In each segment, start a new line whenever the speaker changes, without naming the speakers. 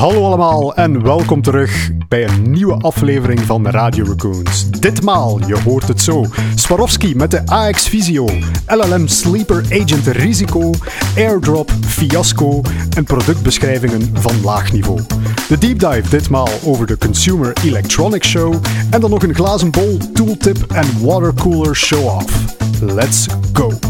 Hallo allemaal en welkom terug bij een nieuwe aflevering van Radio Raccoons. Ditmaal, je hoort het zo, Swarovski met de AX Visio, LLM Sleeper Agent Risico, Airdrop Fiasco en productbeschrijvingen van laag niveau. De deep dive ditmaal over de Consumer Electronics Show en dan nog een glazen bol, tooltip en watercooler show-off. Let's go!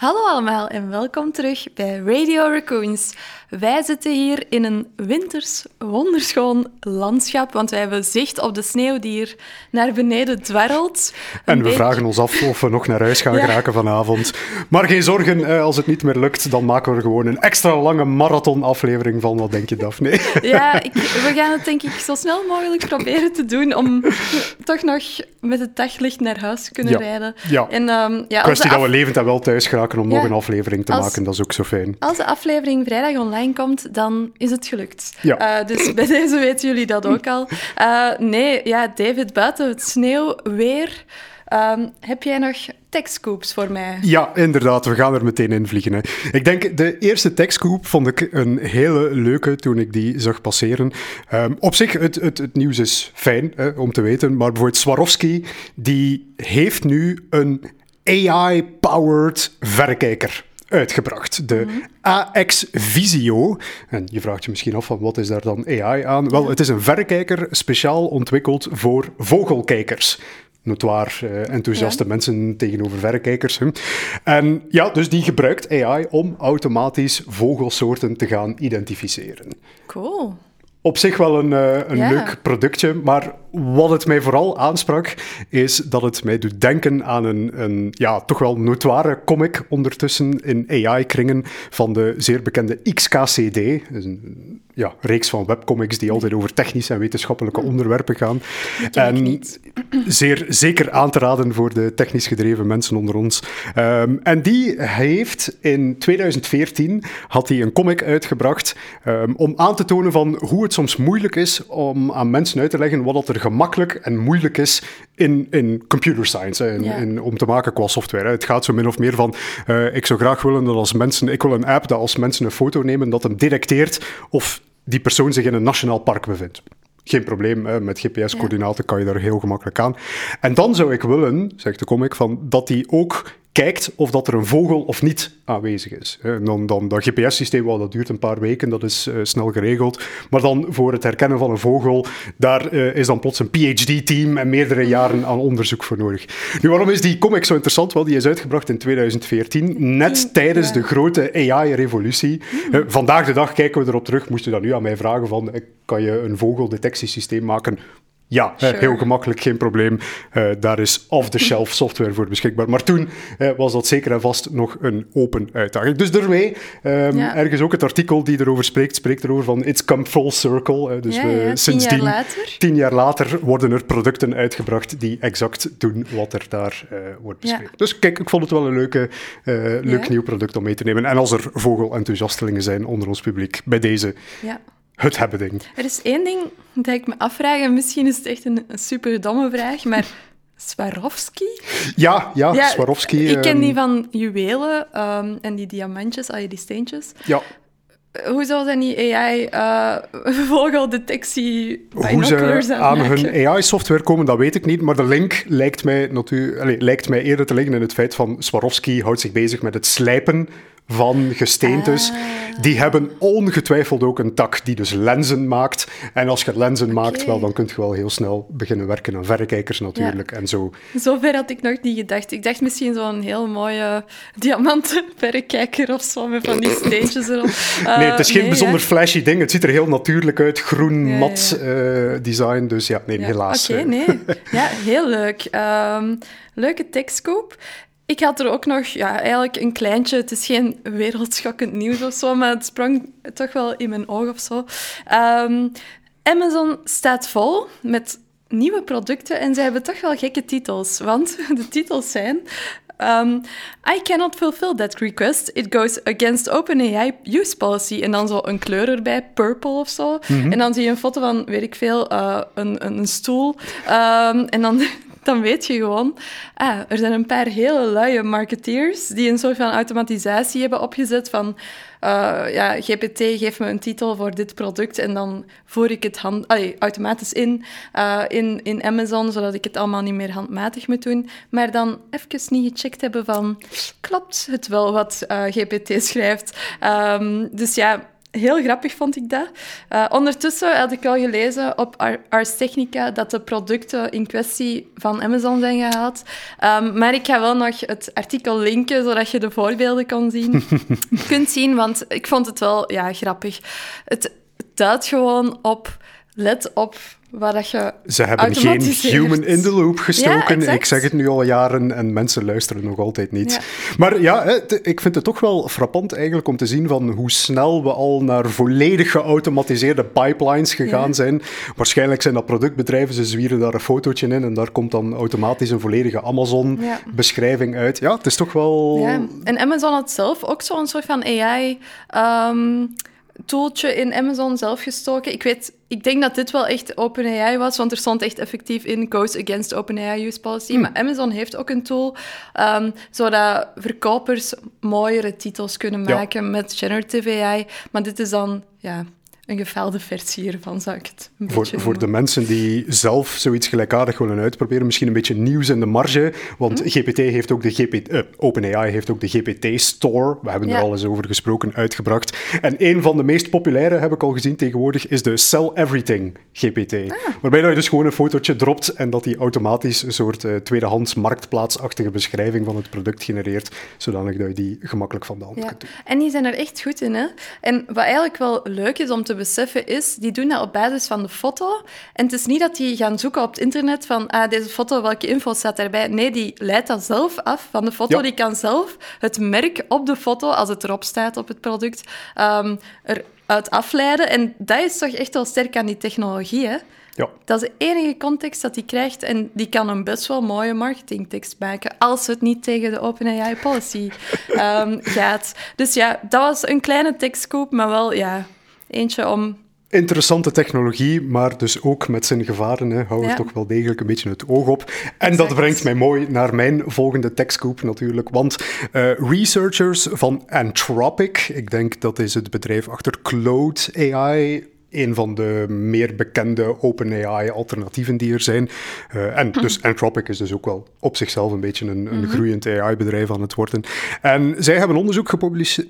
Hallo allemaal en welkom terug bij Radio Raccoons. Wij zitten hier in een winters wonderschoon landschap, want wij hebben zicht op de sneeuw die hier naar beneden dwarrelt.
En we vragen ons af of we nog naar huis gaan geraken vanavond. Maar geen zorgen, eh, als het niet meer lukt, dan maken we er gewoon een extra lange marathon-aflevering van. Wat denk je, Daphne?
Ja, ik, we gaan het denk ik zo snel mogelijk proberen te doen om toch nog met het daglicht naar huis te kunnen rijden.
Ja. En, um, ja Kwestie dat we levend en wel thuis geraken om nog een aflevering te maken, dat is ook zo fijn.
Als de aflevering vrijdag online komt, dan is het gelukt. Ja. Uh, dus bij deze weten jullie dat ook al. Uh, nee, ja, David, buiten het sneeuw, weer... Um, heb jij nog techscoops voor mij?
Ja, inderdaad. We gaan er meteen in vliegen. Hè. Ik denk, de eerste techscoop vond ik een hele leuke toen ik die zag passeren. Um, op zich, het, het, het, nieuws is fijn hè, om te weten, maar bijvoorbeeld Swarovski, die heeft nu een AI-powered verrekijker uitgebracht. De. AX Visio. En je vraagt je misschien af van wat is daar dan AI aan? Wel, het is een verrekijker speciaal ontwikkeld voor vogelkijkers notoir uh, enthousiaste mensen tegenover verrekijkers. Hè. En ja, dus die gebruikt AI om automatisch vogelsoorten te gaan identificeren.
Cool
op zich wel een, uh, een leuk productje, maar wat het mij vooral aansprak, is dat het mij doet denken aan een, een ja, toch wel notoire comic ondertussen in AI-kringen van de zeer bekende XKCD. Een ja, reeks van webcomics die altijd over technische en wetenschappelijke onderwerpen gaan.
En
zeer zeker aan te raden voor de technisch gedreven mensen onder ons. Um, en die heeft in 2014 had hij een comic uitgebracht um, om aan te tonen van hoe het soms moeilijk is om aan mensen uit te leggen wat er gemakkelijk en moeilijk is in, in computer science, in, in, om te maken qua software. Het gaat zo min of meer van, uh, ik zou graag willen dat als mensen, ik wil een app dat als mensen een foto nemen, dat hem detecteert of die persoon zich in een nationaal park bevindt. Geen probleem, met GPS-coördinaten kan je daar heel gemakkelijk aan. En dan zou ik willen, zegt de comic, van, dat die ook kijkt of dat er een vogel of niet aanwezig is. En dan, dan dat GPS-systeem, dat duurt een paar weken, dat is uh, snel geregeld. Maar dan voor het herkennen van een vogel, daar uh, is dan plots een PhD-team en meerdere jaren aan onderzoek voor nodig. Nu, waarom is die comic zo interessant? Wel, die is uitgebracht in 2014, net tijdens ja. de grote AI-revolutie. Mm. Uh, vandaag de dag kijken we erop terug, moest je dan nu aan mij vragen van, kan je een vogeldetectiesysteem maken? Ja, sure. heel gemakkelijk, geen probleem. Uh, daar is off-the-shelf software voor beschikbaar. Maar toen uh, was dat zeker en vast nog een open uitdaging. Dus daarmee, um, ja. ergens ook het artikel die erover spreekt, spreekt erover van it's come full circle. Uh, dus
ja, ja,
sinds
tien jaar later.
Tien jaar later worden er producten uitgebracht die exact doen wat er daar wordt beschreven. Dus kijk, ik vond het wel een leuke, leuk nieuw product om mee te nemen. En als er vogelenthousiastelingen zijn onder ons publiek, bij deze... Het hebben ding.
Er is één ding dat ik me afvraag, en misschien is het echt een, een super domme vraag, maar Swarovski?
Ja, ja, ja Swarovski.
Ik ken die ehm, van juwelen um, en die diamantjes, al die steentjes.
Ja.
Hoe zou zijn die AI uh, vogeldetectie
Hoe ze aan hun AI-software komen, dat weet ik niet. Maar de link lijkt mij, natuurlijk, lijkt mij eerder te liggen in het feit van Swarovski houdt zich bezig met het slijpen van gesteentes. Ah. Die hebben ongetwijfeld ook een tak die dus lenzen maakt. En als je lenzen maakt, wel, dan kun je wel heel snel beginnen werken aan verrekijkers natuurlijk. Ja. En zo.
Zover had ik nog niet gedacht. Ik dacht misschien zo'n heel mooie diamanten verrekijker of zo, met van die steentjes erop.
Uh, nee, het is geen nee, bijzonder ja. flashy ding. Het ziet er heel natuurlijk uit. Groen, ja, mat uh, design. Dus ja, nee, helaas.
Oké, okay, nee. Ja, heel leuk. Um, leuke tekstkoop. Ik had er ook nog, ja, eigenlijk een kleintje. Het is geen wereldschokkend nieuws of zo, maar het sprong toch wel in mijn oog of zo. Um, Amazon staat vol met nieuwe producten en ze hebben toch wel gekke titels. Want de titels zijn Um, I cannot fulfill that request. It goes against OpenAI use policy. En dan zo een kleur erbij, purple of zo. Mm -hmm. En dan zie je een foto van, weet ik veel, uh, een, een, een, stoel. Um, en dan dan weet je gewoon, ah, er zijn een paar hele luie marketeers die een soort van automatisatie hebben opgezet van uh, ja, GPT geeft me een titel voor dit product en dan voer ik het hand, allee, automatisch in, uh, in in Amazon, zodat ik het allemaal niet meer handmatig moet doen. Maar dan even niet gecheckt hebben van, klopt het wel wat uh, GPT schrijft? Um, dus ja, Heel grappig vond ik dat. Uh, ondertussen had ik al gelezen op Ars Technica dat de producten in kwestie van Amazon zijn gehaald. Um, maar ik ga wel nog het artikel linken, zodat je de voorbeelden kan zien. kunt zien, want ik vond het wel ja, grappig. Het duidt gewoon op, let op waar dat je
Ze hebben geen human in the loop gestoken. ik zeg het nu al jaren en mensen luisteren nog altijd niet. Maar ja, ik vind het toch wel frappant eigenlijk om te zien van hoe snel we al naar volledig geautomatiseerde pipelines gegaan zijn. Waarschijnlijk zijn dat productbedrijven, ze zwieren daar een fotootje in en daar komt dan automatisch een volledige Amazon-beschrijving uit. Ja, het is toch wel... Ja.
En Amazon had zelf ook zo'n soort van AI... Um tooltje in Amazon zelf gestoken. Ik weet, ik denk dat dit wel echt OpenAI was, want er stond echt effectief in Goes Against OpenAI Use Policy. Hmm. Maar Amazon heeft ook een tool, um, zodat verkopers mooiere titels kunnen maken met generative AI. Maar dit is dan, ja, een gevelde versie hiervan, zou ik het
voor, Voor de mensen die zelf zoiets gelijkaardig willen uitproberen, misschien een beetje nieuws in de marge, want hm? GPT heeft ook de GPT, uh, OpenAI heeft ook de GPT-store, we hebben er al eens over gesproken, uitgebracht. En een van de meest populaire, heb ik al gezien tegenwoordig, is de Sell Everything GPT. Ah. Waarbij je dus gewoon een fotootje dropt en dat die automatisch een soort uh, tweedehands marktplaatsachtige beschrijving van het product genereert, zodanig dat je die gemakkelijk van de hand kunt doen.
En die zijn er echt goed in, hè? En wat eigenlijk wel leuk is om te beseffen is, die doen dat op basis van de foto. En het is niet dat die gaan zoeken op het internet van ah, deze foto, welke info staat daarbij. Nee, die leidt dat zelf af van de foto. Die kan zelf het merk op de foto, als het erop staat op het product, um, eruit afleiden. En dat is toch echt wel sterk aan die technologie, hè? Ja. Dat is de enige context dat hij krijgt en die kan een best wel mooie marketingtekst maken als het niet tegen de OpenAI policy um, gaat. Dus ja, dat was een kleine tekstkoop, maar wel ja, eentje om
Interessante technologie, maar dus ook met zijn gevaren. Hè. Hou er toch wel degelijk een beetje het oog op. En dat brengt mij mooi naar mijn volgende techscoop natuurlijk. Want uh, researchers van Anthropic, ik denk dat is het bedrijf achter Claude AI, een van de meer bekende OpenAI-alternatieven die er zijn. Uh, en dus mhm. Anthropic is dus ook wel op zichzelf een beetje een, een mhm. groeiend AI-bedrijf aan het worden. En zij hebben onderzoek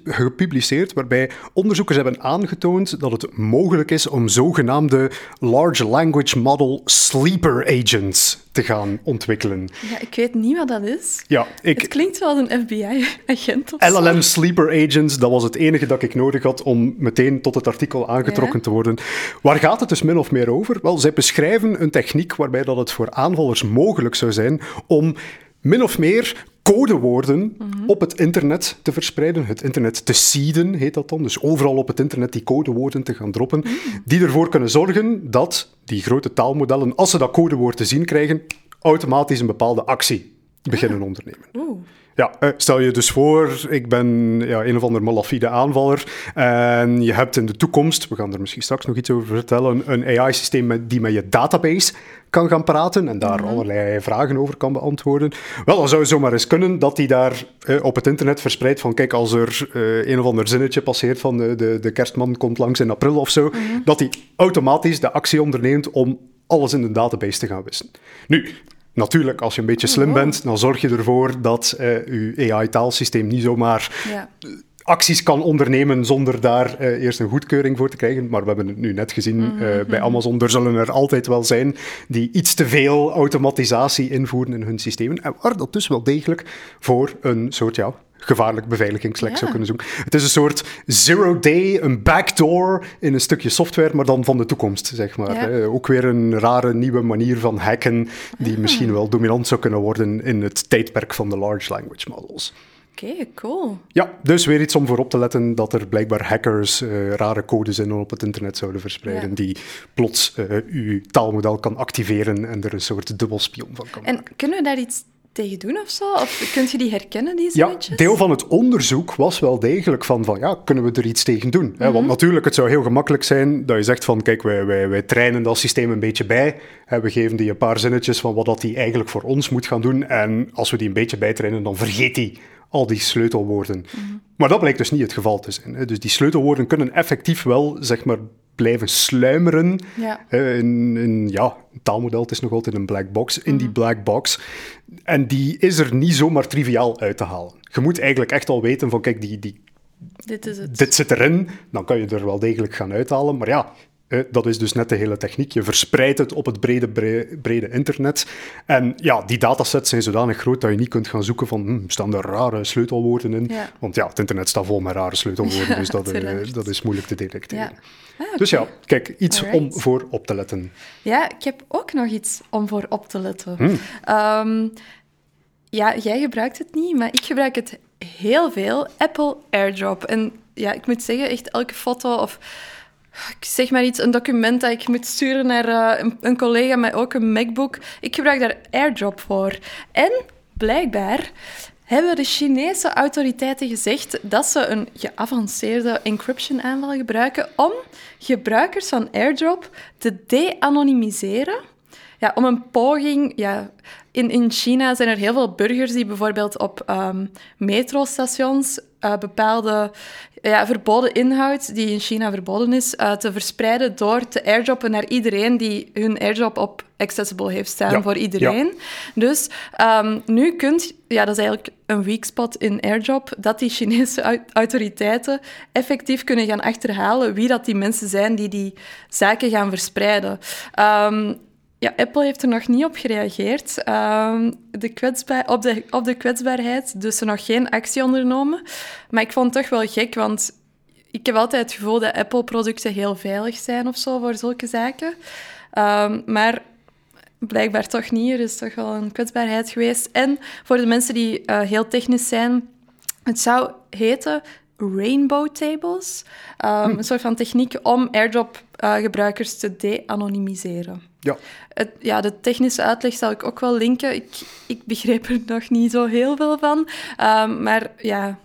gepubliceerd waarbij onderzoekers hebben aangetoond dat het mogelijk is om zogenaamde Large Language Model Sleeper Agents te gaan ontwikkelen.
Ja, ik weet niet wat dat is.
Ja,
ik... Het klinkt wel als een FBI-agent
LLM Sleeper Agents, dat was het enige dat ik nodig had om meteen tot het artikel aangetrokken te worden. Waar gaat het dus min of meer over? Wel, zij beschrijven een techniek waarbij dat het voor aanvallers mogelijk zou zijn om min of meer codewoorden mhm. op het internet te verspreiden. Het internet te seeden heet dat dan. Dus overal op het internet die codewoorden te gaan droppen. Mhm. Die ervoor kunnen zorgen dat die grote taalmodellen, als ze dat codewoord te zien krijgen, automatisch een bepaalde actie beginnen ondernemen. Oeh. Ja, eh, stel je dus voor, ik ben ja, een of ander malafide aanvaller en je hebt in de toekomst, we gaan er misschien straks nog iets over vertellen, een AI-systeem die met je database kan gaan praten en daar mhm. allerlei vragen over kan beantwoorden. Wel, dan zou het zomaar eens kunnen dat hij daar eh, op het internet verspreidt van kijk, als er uh, een of ander zinnetje passeert van de, de, de kerstman komt langs in april of zo, mhm. dat hij automatisch de actie onderneemt om alles in de database te gaan wissen. Nu, Natuurlijk, als je een beetje slim bent, dan zorg je ervoor dat uh, je AI-taalsysteem niet zomaar ja. acties kan ondernemen zonder daar uh, eerst een goedkeuring voor te krijgen. Maar we hebben het nu net gezien uh, bij Amazon, er zullen er altijd wel zijn die iets te veel automatisatie invoeren in hun systemen. En waar dat dus wel degelijk voor een soort ja, gevaarlijk beveiligingslek zou kunnen zoeken. Het is een soort zero-day, een backdoor in een stukje software, maar dan van de toekomst, zeg maar. Ook weer een rare nieuwe manier van hacken, die ah. misschien wel dominant zou kunnen worden in het tijdperk van de large language models.
Oké, cool.
Ja, dus weer iets om voor op te letten dat er blijkbaar hackers uh, rare codes in op het internet zouden verspreiden, die plots uh, uw taalmodel kan activeren en er een soort dubbelspion van kan
en
maken.
kunnen we daar iets tegen doen of zo? Of kun je die herkennen, die
zinnetjes? Ja, deel van het onderzoek was wel degelijk van, van ja, kunnen we er iets tegen doen? Want mhm. natuurlijk, het zou heel gemakkelijk zijn dat je zegt van, kijk, wij, wij, wij trainen dat systeem een beetje bij. We geven die een paar zinnetjes van wat dat die eigenlijk voor ons moet gaan doen. En als we die een beetje bijtrainen, dan vergeet die al die sleutelwoorden. Maar dat blijkt dus niet het geval te zijn. Dus die sleutelwoorden kunnen effectief wel, zeg maar, blijven sluimeren
Ja.
in, in, ja, een taalmodel, het is nog altijd een black box, in die black box. En die is er niet zomaar triviaal uit te halen. Je moet eigenlijk echt al weten van, kijk, die, die,
Dit is het.
dit zit erin, dan kan je er wel degelijk gaan uithalen. Maar ja, dat is dus net de hele techniek. Je verspreidt het op het brede, bre- brede internet. En ja, die datasets zijn zodanig groot dat je niet kunt gaan zoeken van, hm, staan er rare sleutelwoorden in?
Ja.
Want ja, het internet staat vol met rare sleutelwoorden,
Ja,
dus dat, eh, dat is moeilijk te detecteren.
Ja. Ah,
Dus ja, kijk, iets
Alright.
om voor op te letten.
Ja, ik heb ook nog iets om voor op te letten.
Hmm.
Ehm, ja, jij gebruikt het niet, maar ik gebruik het heel veel. Apple AirDrop. En ja, ik moet zeggen, echt elke foto of ik zeg maar iets, een document dat ik moet sturen naar eh, een, een collega met ook een MacBook. Ik gebruik daar AirDrop voor. En blijkbaar hebben de Chinese autoriteiten gezegd dat ze een geavanceerde encryption aanval gebruiken om gebruikers van AirDrop te de-anonymiseren. Ja, om een poging... Ja, in, in China zijn er heel veel burgers die bijvoorbeeld op ehm, metrostations eh, bepaalde ja, verboden inhoud, die in China verboden is, eh, te verspreiden door te airdroppen naar iedereen die hun airdrop op accessible heeft staan
Ja,
voor iedereen. Dus ehm, nu kunt... Ja, dat is eigenlijk een weak spot in airdrop, dat die Chinese au- autoriteiten effectief kunnen gaan achterhalen wie dat die mensen zijn die die zaken gaan verspreiden. Ehm, ja, Apple heeft er nog niet op gereageerd ehm, de op, de, op de kwetsbaarheid, dus er nog geen actie ondernomen. Maar ik vond het toch wel gek, want ik heb altijd het gevoel dat Apple-producten heel veilig zijn of zo voor zulke zaken. Ehm, maar blijkbaar toch niet. Er is toch wel een kwetsbaarheid geweest. En voor de mensen die eh, heel technisch zijn, het zou heten rainbow tables. Ehm, Een soort van techniek om AirDrop-gebruikers te de-anonymiseren.
Ja,
Het, ja, de technische uitleg zal ik ook wel linken. Ik, ik begreep er nog niet zo heel veel van. Ehm, maar ja,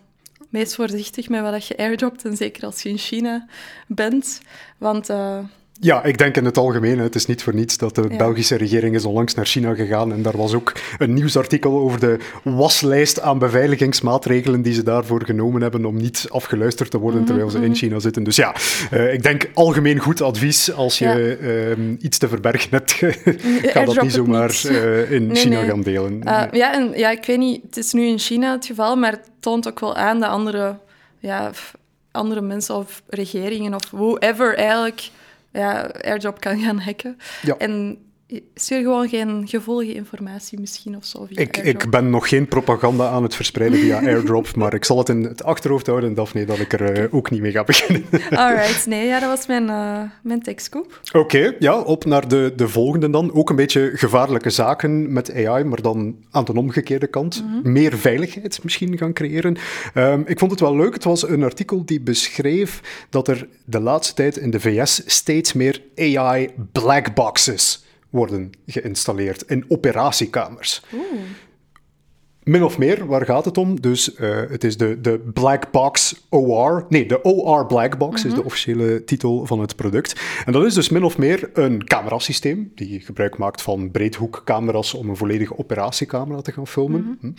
wees voorzichtig met wat je airdropt. En zeker als je in China bent. Want eh,
Ja, ik denk in het algemeen. Het is niet voor niets dat de
Ja.
Belgische regering is onlangs naar China gegaan. En daar was ook een nieuwsartikel over de waslijst aan beveiligingsmaatregelen die ze daarvoor genomen hebben om niet afgeluisterd te
Mhm,
worden terwijl ze in China zitten. Dus ja, eh, ik denk algemeen goed advies. Als je ehm, iets te verbergen hebt, ga dat niet zomaar eh, in
Nee,
China
nee.
gaan delen.
Eh, ja, en, ja, ik weet niet, het is nu in China het geval, maar het toont ook wel aan dat andere, ja, andere mensen of regeringen of whoever eigenlijk ja, airdrop kan gaan hacken.
Ja.
En stuur gewoon geen gevoelige informatie misschien of zo via
Ik, ik ben nog geen propaganda aan het verspreiden via airdrop, maar ik zal het in het achterhoofd houden, Daphne, dat ik er eh, ook niet mee ga beginnen.
Alright, nee, ja, dat was mijn, eh mijn.
Oké, ja, op naar de, de volgende dan. Ook een beetje gevaarlijke zaken met AI, maar dan aan de omgekeerde kant. Meer veiligheid misschien gaan creëren. Ehm, ik vond het wel leuk. Het was een artikel die beschreef dat er de laatste tijd in de VS steeds meer AI blackboxes worden geïnstalleerd in operatiekamers. Min of meer, waar gaat het om? Dus eh, het is de, de Black Box OR. Nee, de OR Black Box is de officiële titel van het product. En dat is dus min of meer een camerasysteem die gebruik maakt van breedhoekcamera's om een volledige operatiecamera te gaan filmen. Hm.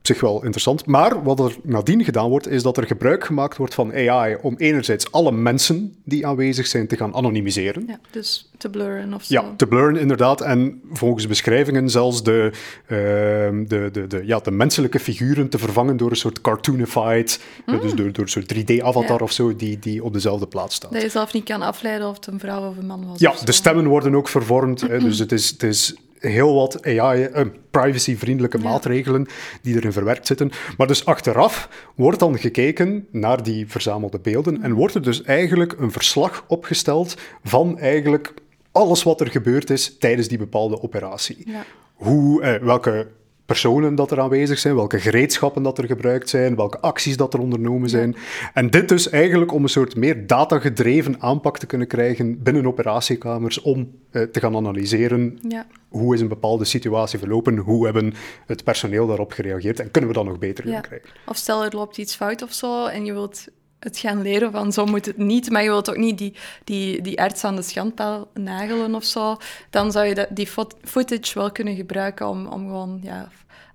Op zich wel interessant. Maar wat er nadien gedaan wordt, is dat er gebruik gemaakt wordt van AI om enerzijds alle mensen die aanwezig zijn te gaan anonymiseren.
Ja, dus te blurren of zo.
Ja, te blurren inderdaad. En volgens beschrijvingen zelfs de, ehm, de, de, de, ja, de menselijke figuren te vervangen door een soort cartoonified, eh, dus door, door een soort 3D-avatar
Ja.
of zo, die, die op dezelfde plaats staat.
Dat je zelf niet kan afleiden of het een vrouw of een man was.
Ja, de stemmen worden ook vervormd. Hè, dus het is, het is heel wat AI, eh, privacy-vriendelijke
Ja.
maatregelen die erin verwerkt zitten. Maar dus achteraf wordt dan gekeken naar die verzamelde beelden en wordt er dus eigenlijk een verslag opgesteld van eigenlijk alles wat er gebeurd is tijdens die bepaalde operatie.
Ja.
Hoe, eh, welke personen dat er aanwezig zijn, welke gereedschappen dat er gebruikt zijn, welke acties dat er ondernomen zijn. En dit dus eigenlijk om een soort meer datagedreven aanpak te kunnen krijgen binnen operatiekamers om eh, te gaan analyseren
Ja.
hoe is een bepaalde situatie verlopen, hoe hebben het personeel daarop gereageerd en kunnen we dat nog beter
Ja.
gaan krijgen.
Of stel er loopt iets fout of zo en je wilt het gaan leren van zo moet het niet, maar je wilt ook niet die, die, die arts aan de schandpaal nagelen of zo, dan zou je dat, die footage wel kunnen gebruiken om, om gewoon ja,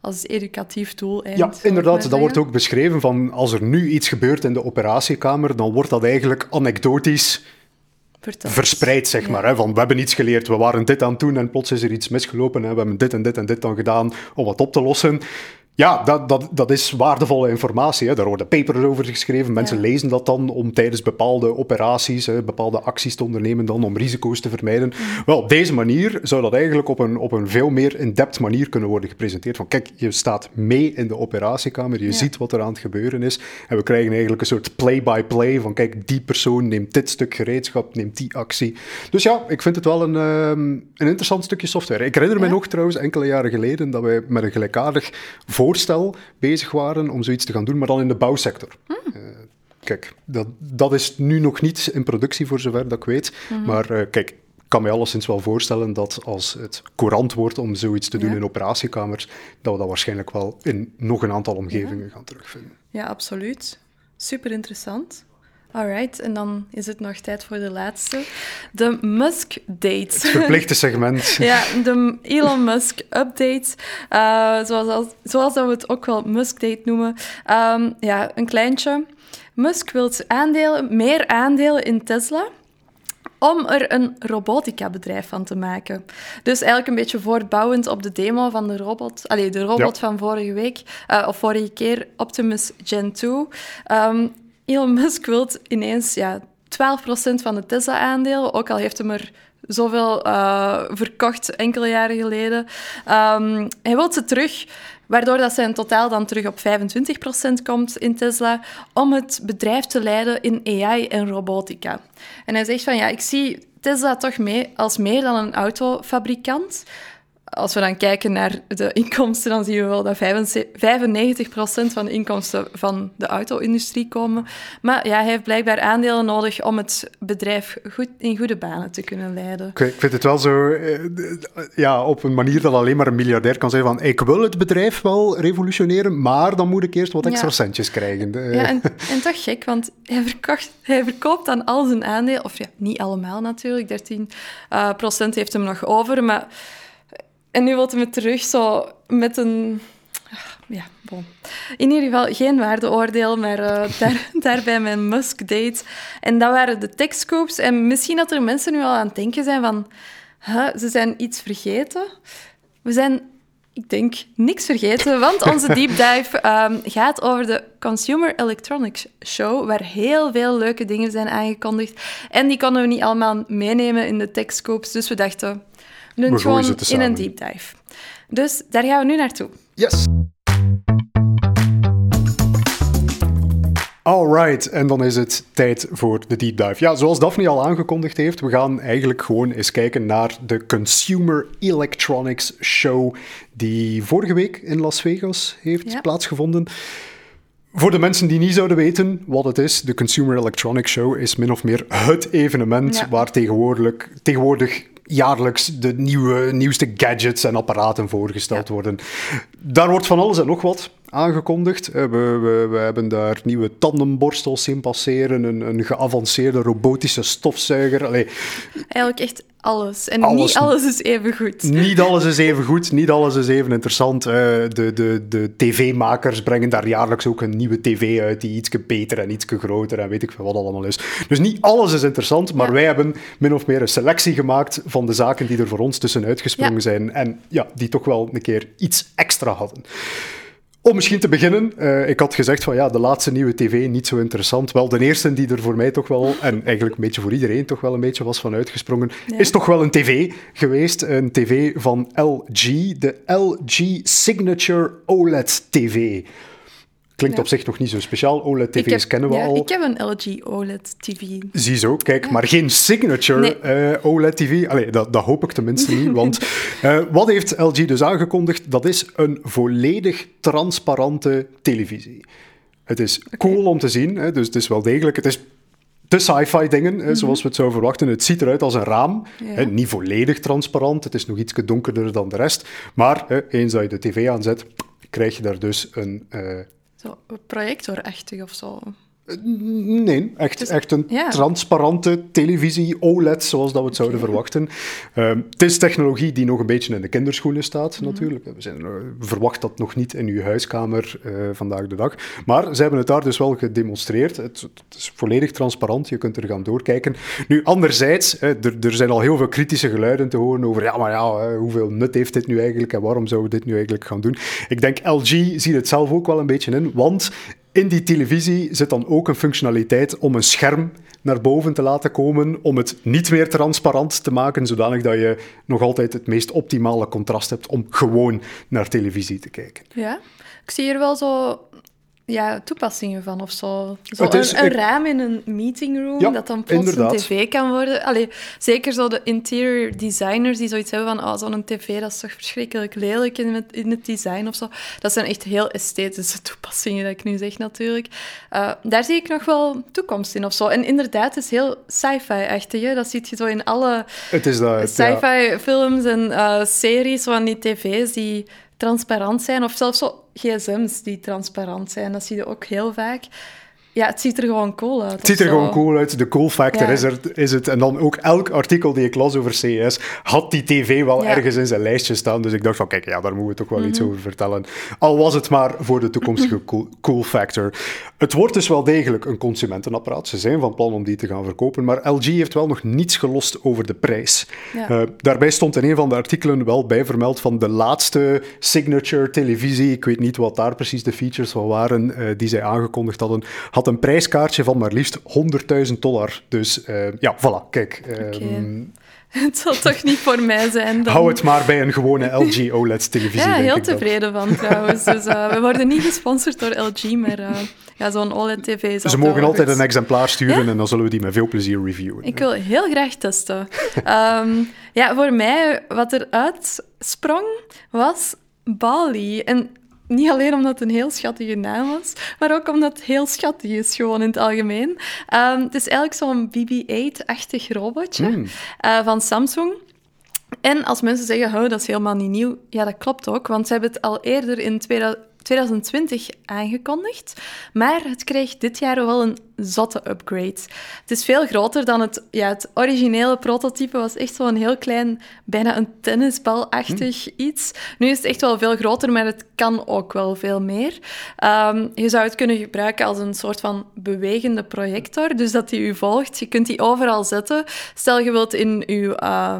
als educatief doel.
Ja, inderdaad. Dat wordt ook beschreven van als er nu iets gebeurt in de operatiekamer, dan wordt dat eigenlijk anekdotisch verspreid, zeg maar. Hè, van we hebben iets geleerd, we waren dit aan het doen en plots is er iets misgelopen en we hebben dit en dit en dit dan gedaan om het op te lossen. Ja, dat, dat, dat is waardevolle informatie. Hè. Daar worden papers over geschreven. Mensen lezen dat dan om tijdens bepaalde operaties, hè, bepaalde acties te ondernemen, dan om risico's te vermijden. Wel, op deze manier zou dat eigenlijk op een, op een veel meer in-depth manier kunnen worden gepresenteerd. Van kijk, je staat mee in de operatiekamer, je ziet wat er aan het gebeuren is. En we krijgen eigenlijk een soort play-by-play van kijk, die persoon neemt dit stuk gereedschap, neemt die actie. Dus ja, ik vind het wel een, um, een interessant stukje software. Ik herinner me nog trouwens enkele jaren geleden dat wij met een gelijkaardig voorstel bezig waren om zoiets te gaan doen, maar dan in de bouwsector. Hmm. Eh, kijk, dat, dat is nu nog niet in productie voor zover dat ik weet. Hmm. Maar uh, kijk, ik kan me alleszins wel voorstellen dat als het courant wordt om zoiets te doen in operatiekamers, dat we dat waarschijnlijk wel in nog een aantal omgevingen gaan terugvinden.
Ja, absoluut. Super interessant. Alright, en dan is het nog tijd voor de laatste. De Musk-date. Het
verplichte segment.
ja, de Elon Musk-update. Uh, zoals, zoals dat we het ook wel Musk-date noemen. Um, ja, een kleintje. Musk wil aandelen, meer aandelen in Tesla om er een robotica-bedrijf van te maken. Dus eigenlijk een beetje voortbouwend op de demo van de robot, allee, de robot van vorige week, uh, of vorige keer, Optimus Gen 2. Um, Elon Musk wil ineens ja, 12% van de Tesla-aandelen, ook al heeft hij er zoveel uh, verkocht enkele jaren geleden. Um, hij wil ze terug, waardoor dat zijn totaal dan terug op 25% komt in Tesla, om het bedrijf te leiden in AI en robotica. En hij zegt van ja, ik zie Tesla toch mee als meer dan een autofabrikant als we dan kijken naar de inkomsten, dan zien we wel dat 95% van de inkomsten van de auto-industrie komen. Maar ja, hij heeft blijkbaar aandelen nodig om het bedrijf goed, in goede banen te kunnen leiden.
ik vind het wel zo, eh, ja, op een manier dat alleen maar een miljardair kan zeggen van ik wil het bedrijf wel revolutioneren, maar dan moet ik eerst wat extra centjes krijgen.
Ja, en, en toch gek, want hij, verkocht, hij verkoopt dan al zijn aandelen, of ja, niet allemaal natuurlijk, 13 uh, eh, procent heeft hem nog over, maar en nu wil hij me terug zo met een... Ja, bon. In ieder geval geen waardeoordeel, maar uh, daar, daarbij mijn Musk-date. En dat waren de techscopes. En misschien dat er mensen nu al aan het denken zijn van... Huh, ze zijn iets vergeten. We zijn, ik denk, niks vergeten, want onze deep dive um, gaat over de Consumer Electronics Show, waar heel veel leuke dingen zijn aangekondigd. En die konden we niet allemaal meenemen in de techscopes, dus we dachten doen het gewoon in een deep dive. Dus daar gaan we nu naartoe.
Yes! Alright, en dan is het tijd voor de deep dive. Ja, zoals Daphne al aangekondigd heeft, we gaan eigenlijk gewoon eens kijken naar de Consumer Electronics Show die vorige week in Las Vegas heeft plaatsgevonden. Voor de mensen die niet zouden weten wat het is, de Consumer Electronics Show is min of meer het evenement waar tegenwoordig, tegenwoordig jaarlijks de nieuwe, nieuwste gadgets en apparaten voorgesteld worden. Daar wordt van alles en nog wat aangekondigd. We, we, we hebben daar nieuwe tandemborstels in passeren, een, een geavanceerde robotische stofzuiger. Allee,
Eigenlijk echt alles. En niet alles is even goed.
Niet alles is even goed, niet alles is even interessant. de de, de tv-makers brengen daar jaarlijks ook een nieuwe tv uit die iets beter en iets groter en weet ik veel wat allemaal is. Dus niet alles is interessant, maar wij hebben min of meer een selectie gemaakt van de zaken die er voor ons tussenuit gesprongen zijn en ja, die toch wel een keer iets extra hadden. Om misschien te beginnen, uh, ik had gezegd van ja, de laatste nieuwe tv niet zo interessant. Wel, de eerste die er voor mij toch wel, en eigenlijk een beetje voor iedereen toch wel een beetje was van uitgesprongen, is toch wel een tv geweest. Een tv van LG, de LG Signature OLED TV. Klinkt op zich nog niet zo speciaal. OLED-tv's kennen we
ja,
al.
Ik heb een LG OLED-tv.
Ziezo, kijk, maar geen signature eh, OLED-tv. Allee, dat, dat, hoop ik tenminste niet. Want uh, wat heeft LG dus aangekondigd? Dat is een volledig transparante televisie. Het is cool om te zien, hè, dus het is wel degelijk. Het is de sci-fi dingen, hè, zoals we het zouden verwachten. Het ziet eruit als een raam. Hè, niet volledig transparant. Het is nog iets donkerder dan de rest. Maar hè, eens dat je de tv aanzet, krijg je daar dus een... Uh,
projectorachtig of zo.
Nee, echt,
Dus-
echt een
ja.
transparante televisie, OLED, zoals dat we het zouden verwachten. Ehm, het is technologie die nog een beetje in de kinderschoenen staat,
Mhm.
natuurlijk. We zijn, eh, verwacht dat nog niet in uw huiskamer eh, vandaag de dag. Maar ze hebben het daar dus wel gedemonstreerd. Het, het is volledig transparant, je kunt er gaan doorkijken. Nu, anderzijds, hè, er, er zijn al heel veel kritische geluiden te horen over, ja, maar ja, hoeveel nut heeft dit nu eigenlijk en waarom zouden we dit nu eigenlijk gaan doen? Ik denk, LG ziet het zelf ook wel een beetje in, want in die televisie zit dan ook een functionaliteit om een scherm naar boven te laten komen, om het niet meer transparant te maken, zodanig dat je nog altijd het meest optimale contrast hebt om gewoon naar televisie te kijken.
Ja, ik zie hier wel zo ja, toepassingen van of zo. zo
Het is-
een, een
ik-
raam in een meetingroom
Ja,
dat dan plots
inderdaad.
een tv kan worden. Allee, zeker zo de interior designers die zoiets hebben van oh, zo'n tv dat is toch verschrikkelijk lelijk in het, in het design of zo. Dat zijn echt heel esthetische toepassingen dat ik nu zeg natuurlijk. Eh, daar zie ik nog wel toekomst in of zo. En inderdaad, het is heel sci-fi-achtig. Dat zie je zo in alle
Het is dat. het- ja.
sci-fi films en eh, series van die tv's die transparant zijn, of zelfs zo gsm's die transparant zijn. Dat zie je ook heel vaak. Ja, het ziet er gewoon cool uit.
Het ziet er gewoon cool uit. De cool factor
Ja.
is, er, is het. En dan ook elk artikel die ik las over CES had die tv wel
Ja.
ergens in zijn lijstje staan. Dus ik dacht van, kijk, ja, daar moeten we toch wel iets
Mhm.
over vertellen. Al was het maar voor de toekomstige cool, cool factor. Het wordt dus wel degelijk een consumentenapparaat. Ze zijn van plan om die te gaan verkopen. Maar LG heeft wel nog niets gelost over de prijs.
Ja.
Eh, daarbij stond in een van de artikelen wel bij vermeld van de laatste signature televisie. Ik weet niet wat daar precies de features van waren eh, die zij aangekondigd hadden. Had een prijskaartje van maar liefst 100.000 dollar. Dus eh, ja, voilà, kijk. ehm.
Het zal toch niet voor mij zijn dan.
Hou het maar bij een gewone LG OLED-televisie.
Ja,
denk
heel tevreden van trouwens. Dus, eh, we worden niet gesponsord door LG, maar eh, ja, zo'n OLED-tv is
Ze mogen altijd een exemplaar sturen
Ja?
en dan zullen we die met veel plezier reviewen.
Ik wil heel graag testen. Ehm, ja, voor mij, wat eruit sprong, was Bali. En niet alleen omdat het een heel schattige naam was, maar ook omdat het heel schattig is, gewoon in het algemeen. Ehm, het is eigenlijk zo'n BB-8-achtig robotje
Hmm.
eh, van Samsung. En als mensen zeggen, oh, dat is helemaal niet nieuw, ja, dat klopt ook, want ze hebben het al eerder in 2000 2020 aangekondigd, maar het kreeg dit jaar wel een zotte upgrade. Het is veel groter dan het, ja, het originele prototype, was echt zo'n heel klein, bijna een tennisbalachtig iets. Nu is het echt wel veel groter, maar het kan ook wel veel meer. Ehm, je zou het kunnen gebruiken als een soort van bewegende projector, dus dat die u volgt. Je kunt die overal zetten. Stel je wilt in uw... eh,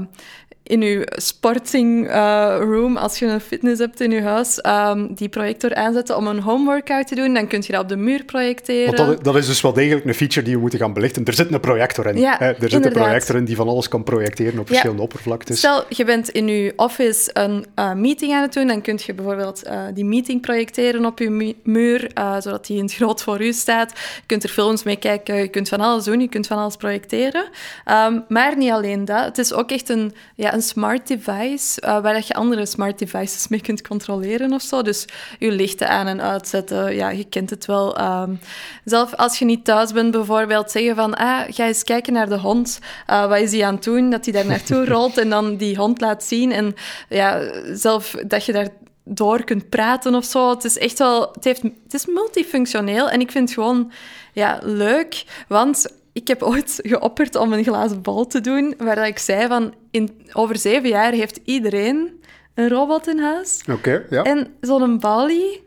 in uw sporting eh, room, als je een fitness hebt in je huis, ehm, die projector aanzetten om een home workout te doen, dan kun je dat op de muur projecteren.
Want dat, dat is dus wel degelijk een feature die we moeten gaan belichten. Er zit een projector in.
Ja,
hè. Er zit een projector in die van alles kan projecteren op
Ja.
verschillende oppervlaktes.
Stel, je bent in je office een eh, meeting aan het doen, dan kun je bijvoorbeeld eh, die meeting projecteren op je mu- muur, zodat die in het groot voor u staat. Je kunt er films mee kijken, je kunt van alles doen, je kunt van alles projecteren. Ehm, maar niet alleen dat, het is ook echt een, ja, een smart device, eh, waar dat je andere smart devices mee kunt controleren of zo. Dus je lichten aan en uitzetten, ja, je kent het wel. Ehm, zelf als je niet thuis bent, bijvoorbeeld zeggen van, ah, ga eens kijken naar de hond. Eh, wat is die aan het doen? Dat hij daar naartoe rolt en dan die hond laat zien. En ja, zelf dat je daar door kunt praten of zo. Het is echt wel... Het, heeft, het is multifunctioneel en ik vind het gewoon ja, leuk, want... Ik heb ooit geopperd om een glazen bal te doen, waar dat ik zei van, in, over zeven jaar heeft iedereen een robot in huis.
Oké, ja.
En zo'n Bali...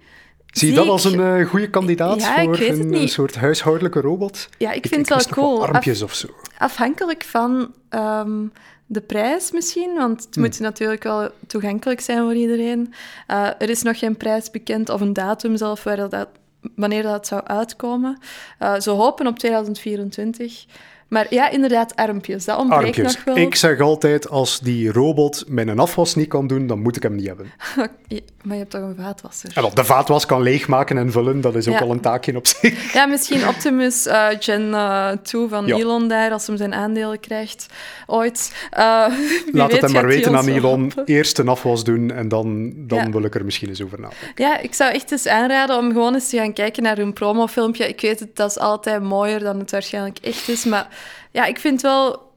Zie je dat
ik-
als een eh, goede kandidaat
Ja, ik
voor een, soort huishoudelijke robot?
Ja, ik vind het wel cool.
armpjes of zo.
Afhankelijk van ehm, de prijs misschien, want het moet natuurlijk wel toegankelijk zijn voor iedereen. Eh, er is nog geen prijs bekend of een datum zelf waar dat- wanneer dat zou uitkomen. Eh ze hopen op 2024. Maar ja, inderdaad, armpjes. Dat ontbreekt
Armpjes.
nog wel.
Ik zeg altijd, als die robot mijn afwas niet kan doen, dan moet ik hem niet hebben.
Maar je hebt toch een vaatwasser?
En de vaatwas kan leegmaken en vullen, dat is ook
Ja.
wel een taakje op zich.
Ja, misschien Optimus eh, Gen eh, 2 van
Ja.
Elon daar, als hem zijn aandelen krijgt ooit. Eh,
Laat
weet
het hem maar weten aan Elon. Eerst een afwas doen en dan, dan
Ja.
wil ik er misschien eens over nadenken.
Ja, ik zou echt eens aanraden om gewoon eens te gaan kijken naar hun promofilmpje. Ik weet het, dat is altijd mooier dan het waarschijnlijk echt is. Maar ja, ik vind wel...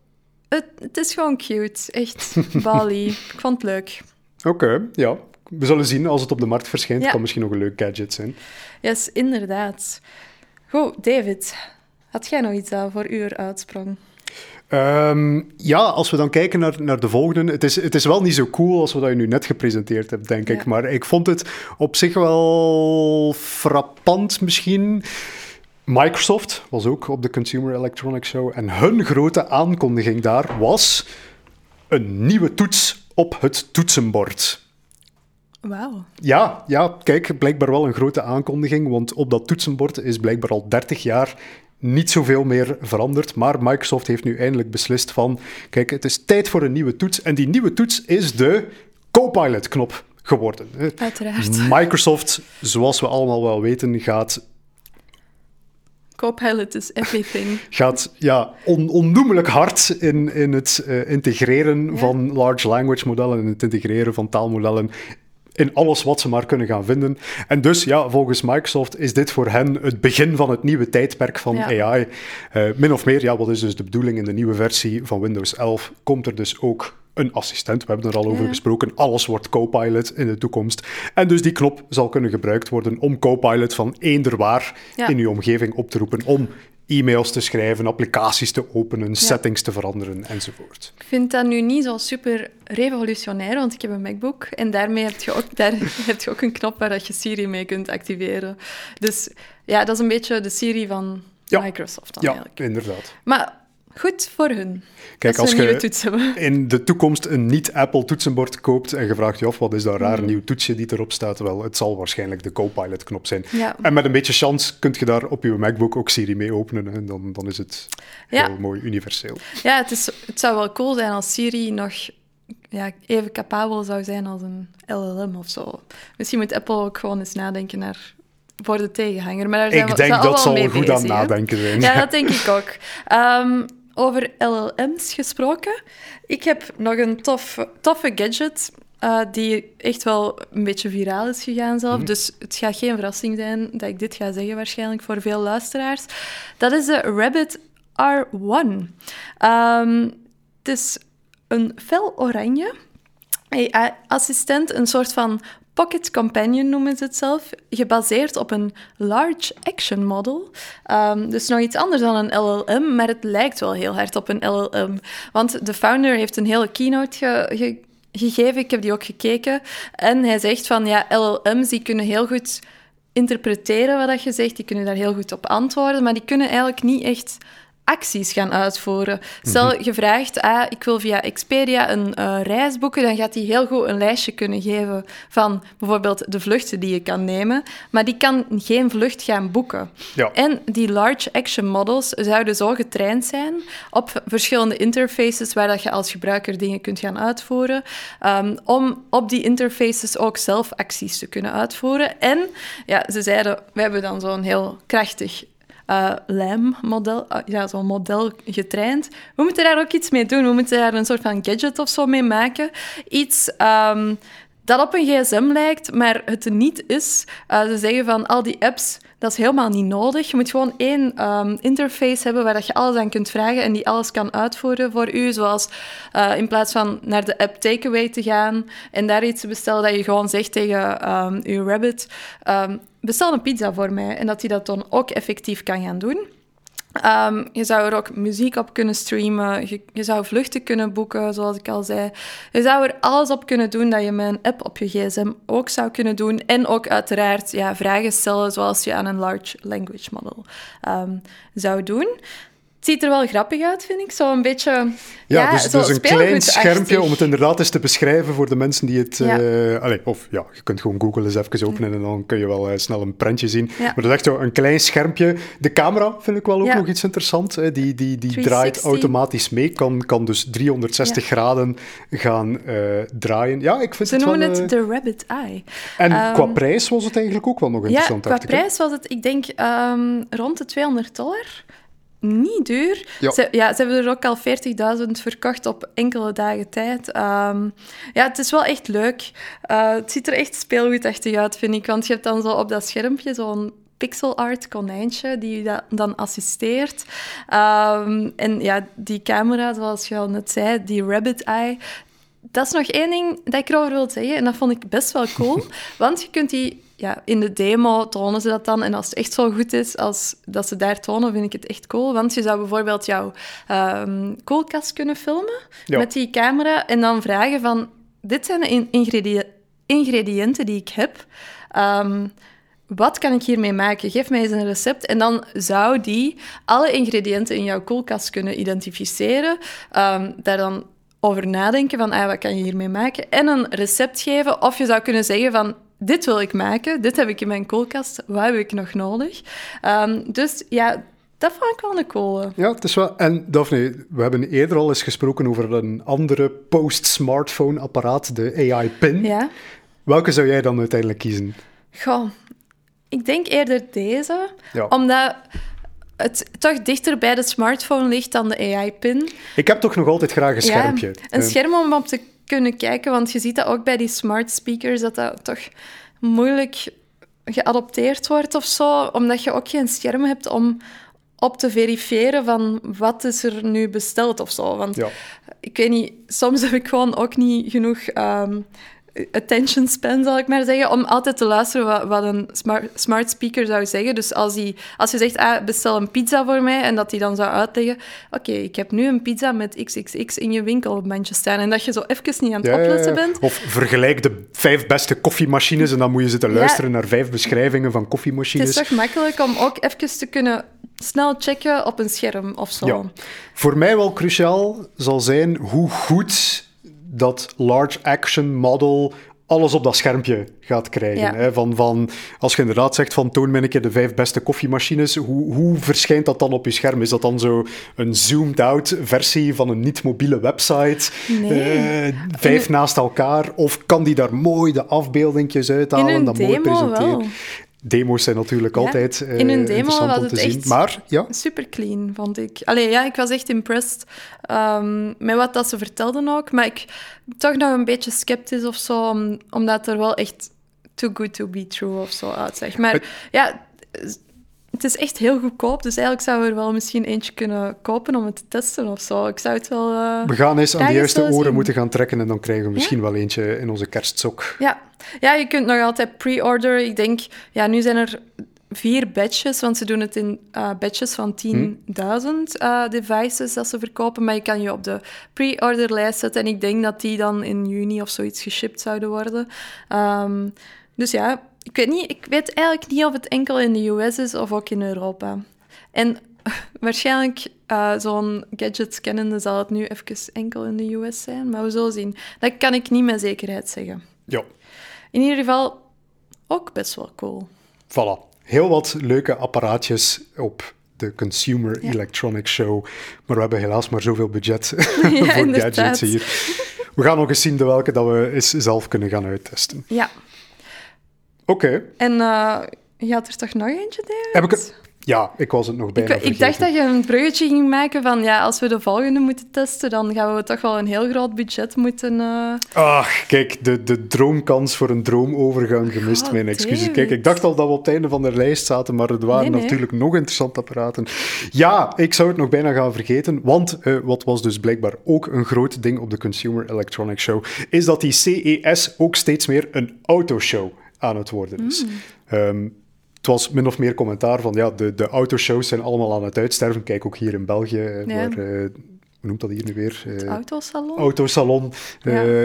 Het, het is gewoon cute. Echt. Bali. Ik vond het leuk.
Oké, ja. We zullen zien als het op de markt verschijnt.
Ja.
kan misschien nog een leuk gadget zijn.
Yes, inderdaad. Goed, David. Had jij nog iets voor uw uitsprong?
Um, ja, als we dan kijken naar, naar de volgende. Het is, het is wel niet zo cool als wat je nu net gepresenteerd hebt, denk ik. Maar ik vond het op zich wel frappant misschien. Microsoft was ook op de Consumer Electronics Show. En hun grote aankondiging daar was een nieuwe toets op het toetsenbord.
Wauw.
Ja, ja, kijk, blijkbaar wel een grote aankondiging, want op dat toetsenbord is blijkbaar al 30 jaar niet zoveel meer veranderd. Maar Microsoft heeft nu eindelijk beslist van, kijk, het is tijd voor een nieuwe toets. En die nieuwe toets is de Copilot-knop geworden.
Uiteraard.
Microsoft, zoals we allemaal wel weten, gaat
Copilot is everything.
Gaat ja, on, onnoemelijk hard in, in het uh, integreren van large language modellen en het integreren van taalmodellen in alles wat ze maar kunnen gaan vinden. En dus, ja, volgens Microsoft is dit voor hen het begin van het nieuwe tijdperk van AI. Uh, eh, min of meer, ja, wat is dus de bedoeling in de nieuwe versie van Windows 11? Komt er dus ook een assistent. We hebben er al over gesproken. Alles wordt Copilot in de toekomst. En dus die knop zal kunnen gebruikt worden om Copilot van eender waar in uw omgeving op te roepen. Om e-mails te schrijven, applicaties te openen, settings te veranderen enzovoort.
Ik vind dat nu niet zo super revolutionair, want ik heb een MacBook en daarmee heb je ook, daar heb je ook een knop waar je Siri mee kunt activeren. Dus ja, dat is een beetje de Siri van Microsoft dan
ja,
eigenlijk.
inderdaad.
Maar Goed voor hun. Kijk, als je
in de toekomst een niet-Apple toetsenbord koopt en je vraagt je af wat is dat raar mm. nieuw toetsje die erop staat, wel, het zal waarschijnlijk de Copilot-knop zijn. En met een beetje chance kun je daar op je MacBook ook Siri mee openen en dan, dan is het heel mooi universeel.
Ja, het, is, het zou wel cool zijn als Siri nog ja, even capabel zou zijn als een LLM of zo. Misschien moet Apple ook gewoon eens nadenken naar voor de tegenhanger. Maar daar zijn
ik denk dat zal goed
aan
nadenken zijn.
Ja, dat denk ik ook. Um, over LLM's gesproken. Ik heb nog een tof, toffe gadget uh, die echt wel een beetje viraal is gegaan zelf. Mhm. Dus het gaat geen verrassing zijn dat ik dit ga zeggen waarschijnlijk voor veel luisteraars. Dat is de Rabbit R1. Um, het is een fel oranje AI-assistent, een soort van Pocket Companion noemen ze het zelf, gebaseerd op een Large Action Model. Um, dus nog iets anders dan een LLM, maar het lijkt wel heel hard op een LLM. Want de founder heeft een hele keynote gegeven, ik heb die ook gekeken, en hij zegt van ja, LLM's die kunnen heel goed interpreteren wat je zegt, die kunnen daar heel goed op antwoorden, maar die kunnen eigenlijk niet echt acties gaan uitvoeren. Stel, mhm. je vraagt, ah, ik wil via Expedia een uh, reis boeken, dan gaat hij heel goed een lijstje kunnen geven van bijvoorbeeld de vluchten die je kan nemen, maar die kan geen vlucht gaan boeken.
Ja.
En die large action models zouden zo getraind zijn op verschillende interfaces waar dat je als gebruiker dingen kunt gaan uitvoeren, um, om op die interfaces ook zelf acties te kunnen uitvoeren. En ja, ze zeiden, we hebben dan zo'n heel krachtig uh, lijmmodel, uh, ja, zo'n model getraind. We moeten daar ook iets mee doen. We moeten daar een soort van gadget of zo mee maken. Iets um, dat op een gsm lijkt, maar het niet is. Uh, ze zeggen van al die apps, dat is helemaal niet nodig. Je moet gewoon één um, interface hebben waar dat je alles aan kunt vragen en die alles kan uitvoeren voor u. Zoals uh, in plaats van naar de app Takeaway te gaan en daar iets te bestellen, dat je gewoon zegt tegen um, uw Rabbit, um, bestel een pizza voor mij. En dat hij dat dan ook effectief kan gaan doen. Um, je zou er ook muziek op kunnen streamen. Je, zou vluchten kunnen boeken, zoals ik al zei. Je zou er alles op kunnen doen dat je met een app op je gsm ook zou kunnen doen. En ook uiteraard ja, vragen stellen zoals je aan een large language model um, zou doen. Het ziet er wel grappig uit, vind ik. Zo een beetje. Ja,
ja dus, dus een klein schermpje om het inderdaad eens te beschrijven voor de mensen die het. Ja. Uh, allez, of ja, je kunt gewoon Google eens even openen en dan kun je wel uh, snel een prentje zien. Ja. Maar dat is echt zo een klein schermpje. De camera vind ik wel ook nog iets interessants. Hè. Die, die, die draait automatisch mee, kan, kan dus 360 graden gaan uh, draaien. Ja, ik vind
Ze
het
noemen
wel,
het de Rabbit Eye.
En um, qua prijs was het eigenlijk ook wel nog interessant.
Ja, qua prijs was het, ik denk, um, rond de 200 dollar niet duur.
Ja.
Ze, ja, ze hebben er ook al 40.000 verkocht op enkele dagen tijd. Um, ja, het is wel echt leuk. Uh, het ziet er echt speelgoedachtig uit, vind ik. Want je hebt dan zo op dat schermpje zo'n pixel art konijntje die je dan assisteert. Um, en ja, die camera, zoals je al net zei, die rabbit eye, dat is nog één ding dat ik erover wil zeggen. En dat vond ik best wel cool. want je kunt die... Ja, in de demo tonen ze dat dan. En als het echt zo goed is als dat ze daar tonen, vind ik het echt cool. Want je zou bijvoorbeeld jouw ehm, koelkast kunnen filmen met die camera. En dan vragen van... Dit zijn de ingrediënten die ik heb. Ehm, wat kan ik hiermee maken? Geef mij eens een recept. En dan zou die alle ingrediënten in jouw koelkast kunnen identificeren. Um, daar dan over nadenken van, ah, wat kan je hiermee maken? En een recept geven. Of je zou kunnen zeggen van, dit wil ik maken, dit heb ik in mijn koelkast, wat heb ik nog nodig? Um, dus ja, dat vond ik wel een coole.
Ja, het is wel... En Daphne, we hebben eerder al eens gesproken over een andere post-smartphone-apparaat, de AI-pin.
Ja.
Welke zou jij dan uiteindelijk kiezen?
Goh, ik denk eerder deze. Omdat het toch dichter bij de smartphone ligt dan de AI-pin.
Ik heb toch nog altijd graag een schermpje.
Ja, een scherm om op te kunnen kijken, want je ziet dat ook bij die smart speakers, dat dat toch moeilijk geadopteerd wordt of zo, omdat je ook geen scherm hebt om op te verifiëren van wat is er nu besteld of zo. Want ja. ik weet niet, soms heb ik gewoon ook niet genoeg ehm, attention span, zal ik maar zeggen, om altijd te luisteren wat, wat een smart, smart, speaker zou zeggen. Dus als, die, als je zegt, ah, bestel een pizza voor mij, en dat hij dan zou uitleggen, oké, ik heb nu een pizza met XXX in je winkelmandje staan, en dat je zo even niet aan het opletten bent.
Of vergelijk de vijf beste koffiemachines, en dan moet je zitten luisteren naar vijf beschrijvingen van koffiemachines.
Het is toch makkelijk om ook even te kunnen snel checken op een scherm of zo. Ja.
Voor mij wel cruciaal zal zijn hoe goed dat large action model alles op dat schermpje gaat krijgen. Hè? Van, van, als je inderdaad zegt van toon mij een keer de vijf beste koffiemachines, hoe, hoe verschijnt dat dan op je scherm? Is dat dan zo een zoomed-out versie van een niet-mobiele website?
Nee.
Uh, vijf naast elkaar? Of kan die daar mooi de afbeeldingjes uithalen en dat mooi presenteren? Wel. Demo's zijn natuurlijk altijd uh, In een demo was het echt maar, ja.
super clean, vond ik. Allee, ja, ik was echt impressed um, met wat dat ze vertelden ook. Maar ik toch nog een beetje sceptisch of zo, omdat er wel echt too good to be true of zo uitzegt. Maar ja, het is echt heel goedkoop, dus eigenlijk zouden we er wel misschien eentje kunnen kopen om het te testen of zo. Ik zou het wel... Uh,
we gaan eens aan de juiste oren moeten gaan trekken en dan krijgen we misschien wel eentje in onze kerstsok.
Ja. ja, je kunt nog altijd pre-order. Ik denk, ja, nu zijn er vier batches, want ze doen het in uh, batches van 10.000 uh, devices dat ze verkopen, maar je kan je op de pre-order lijst zetten en ik denk dat die dan in juni of zoiets geshipped zouden worden. Um, dus ja, ik weet, niet, ik weet eigenlijk niet of het enkel in de US is of ook in Europa. En waarschijnlijk, uh, zo'n gadget kennende, zal het nu even enkel in de US zijn. Maar we zullen zien. Dat kan ik niet met zekerheid zeggen.
Ja.
In ieder geval ook best wel cool.
Voilà. Heel wat leuke apparaatjes op de Consumer Electronics Show. Maar we hebben helaas maar zoveel budget voor gadgets hier. We gaan nog eens zien de welke dat we eens zelf kunnen gaan uittesten.
Ja.
Oké.
En uh, je had er toch nog eentje, David?
Heb ik het? Ja, ik was het nog bijna
ik, ik, dacht dat je een bruggetje ging maken van ja, als we de volgende moeten testen, dan gaan we toch wel een heel groot budget moeten... Uh...
Ach, kijk, de, de droomkans voor een droomovergang gemist, oh, mijn excuses. Kijk, ik dacht al dat we op het einde van de lijst zaten, maar er waren natuurlijk nog interessante apparaten. Ja, ik zou het nog bijna gaan vergeten, want uh, wat was dus blijkbaar ook een groot ding op de Consumer Electronics Show, is dat die CES ook steeds meer een autoshow aan het worden is. Mm. Ehm, het was min of meer commentaar van ja, de, de autoshows zijn allemaal aan het uitsterven. Kijk ook hier in België, eh, ja. waar, uh, hoe noemt dat hier nu weer?
Uh, autosalon.
Autosalon.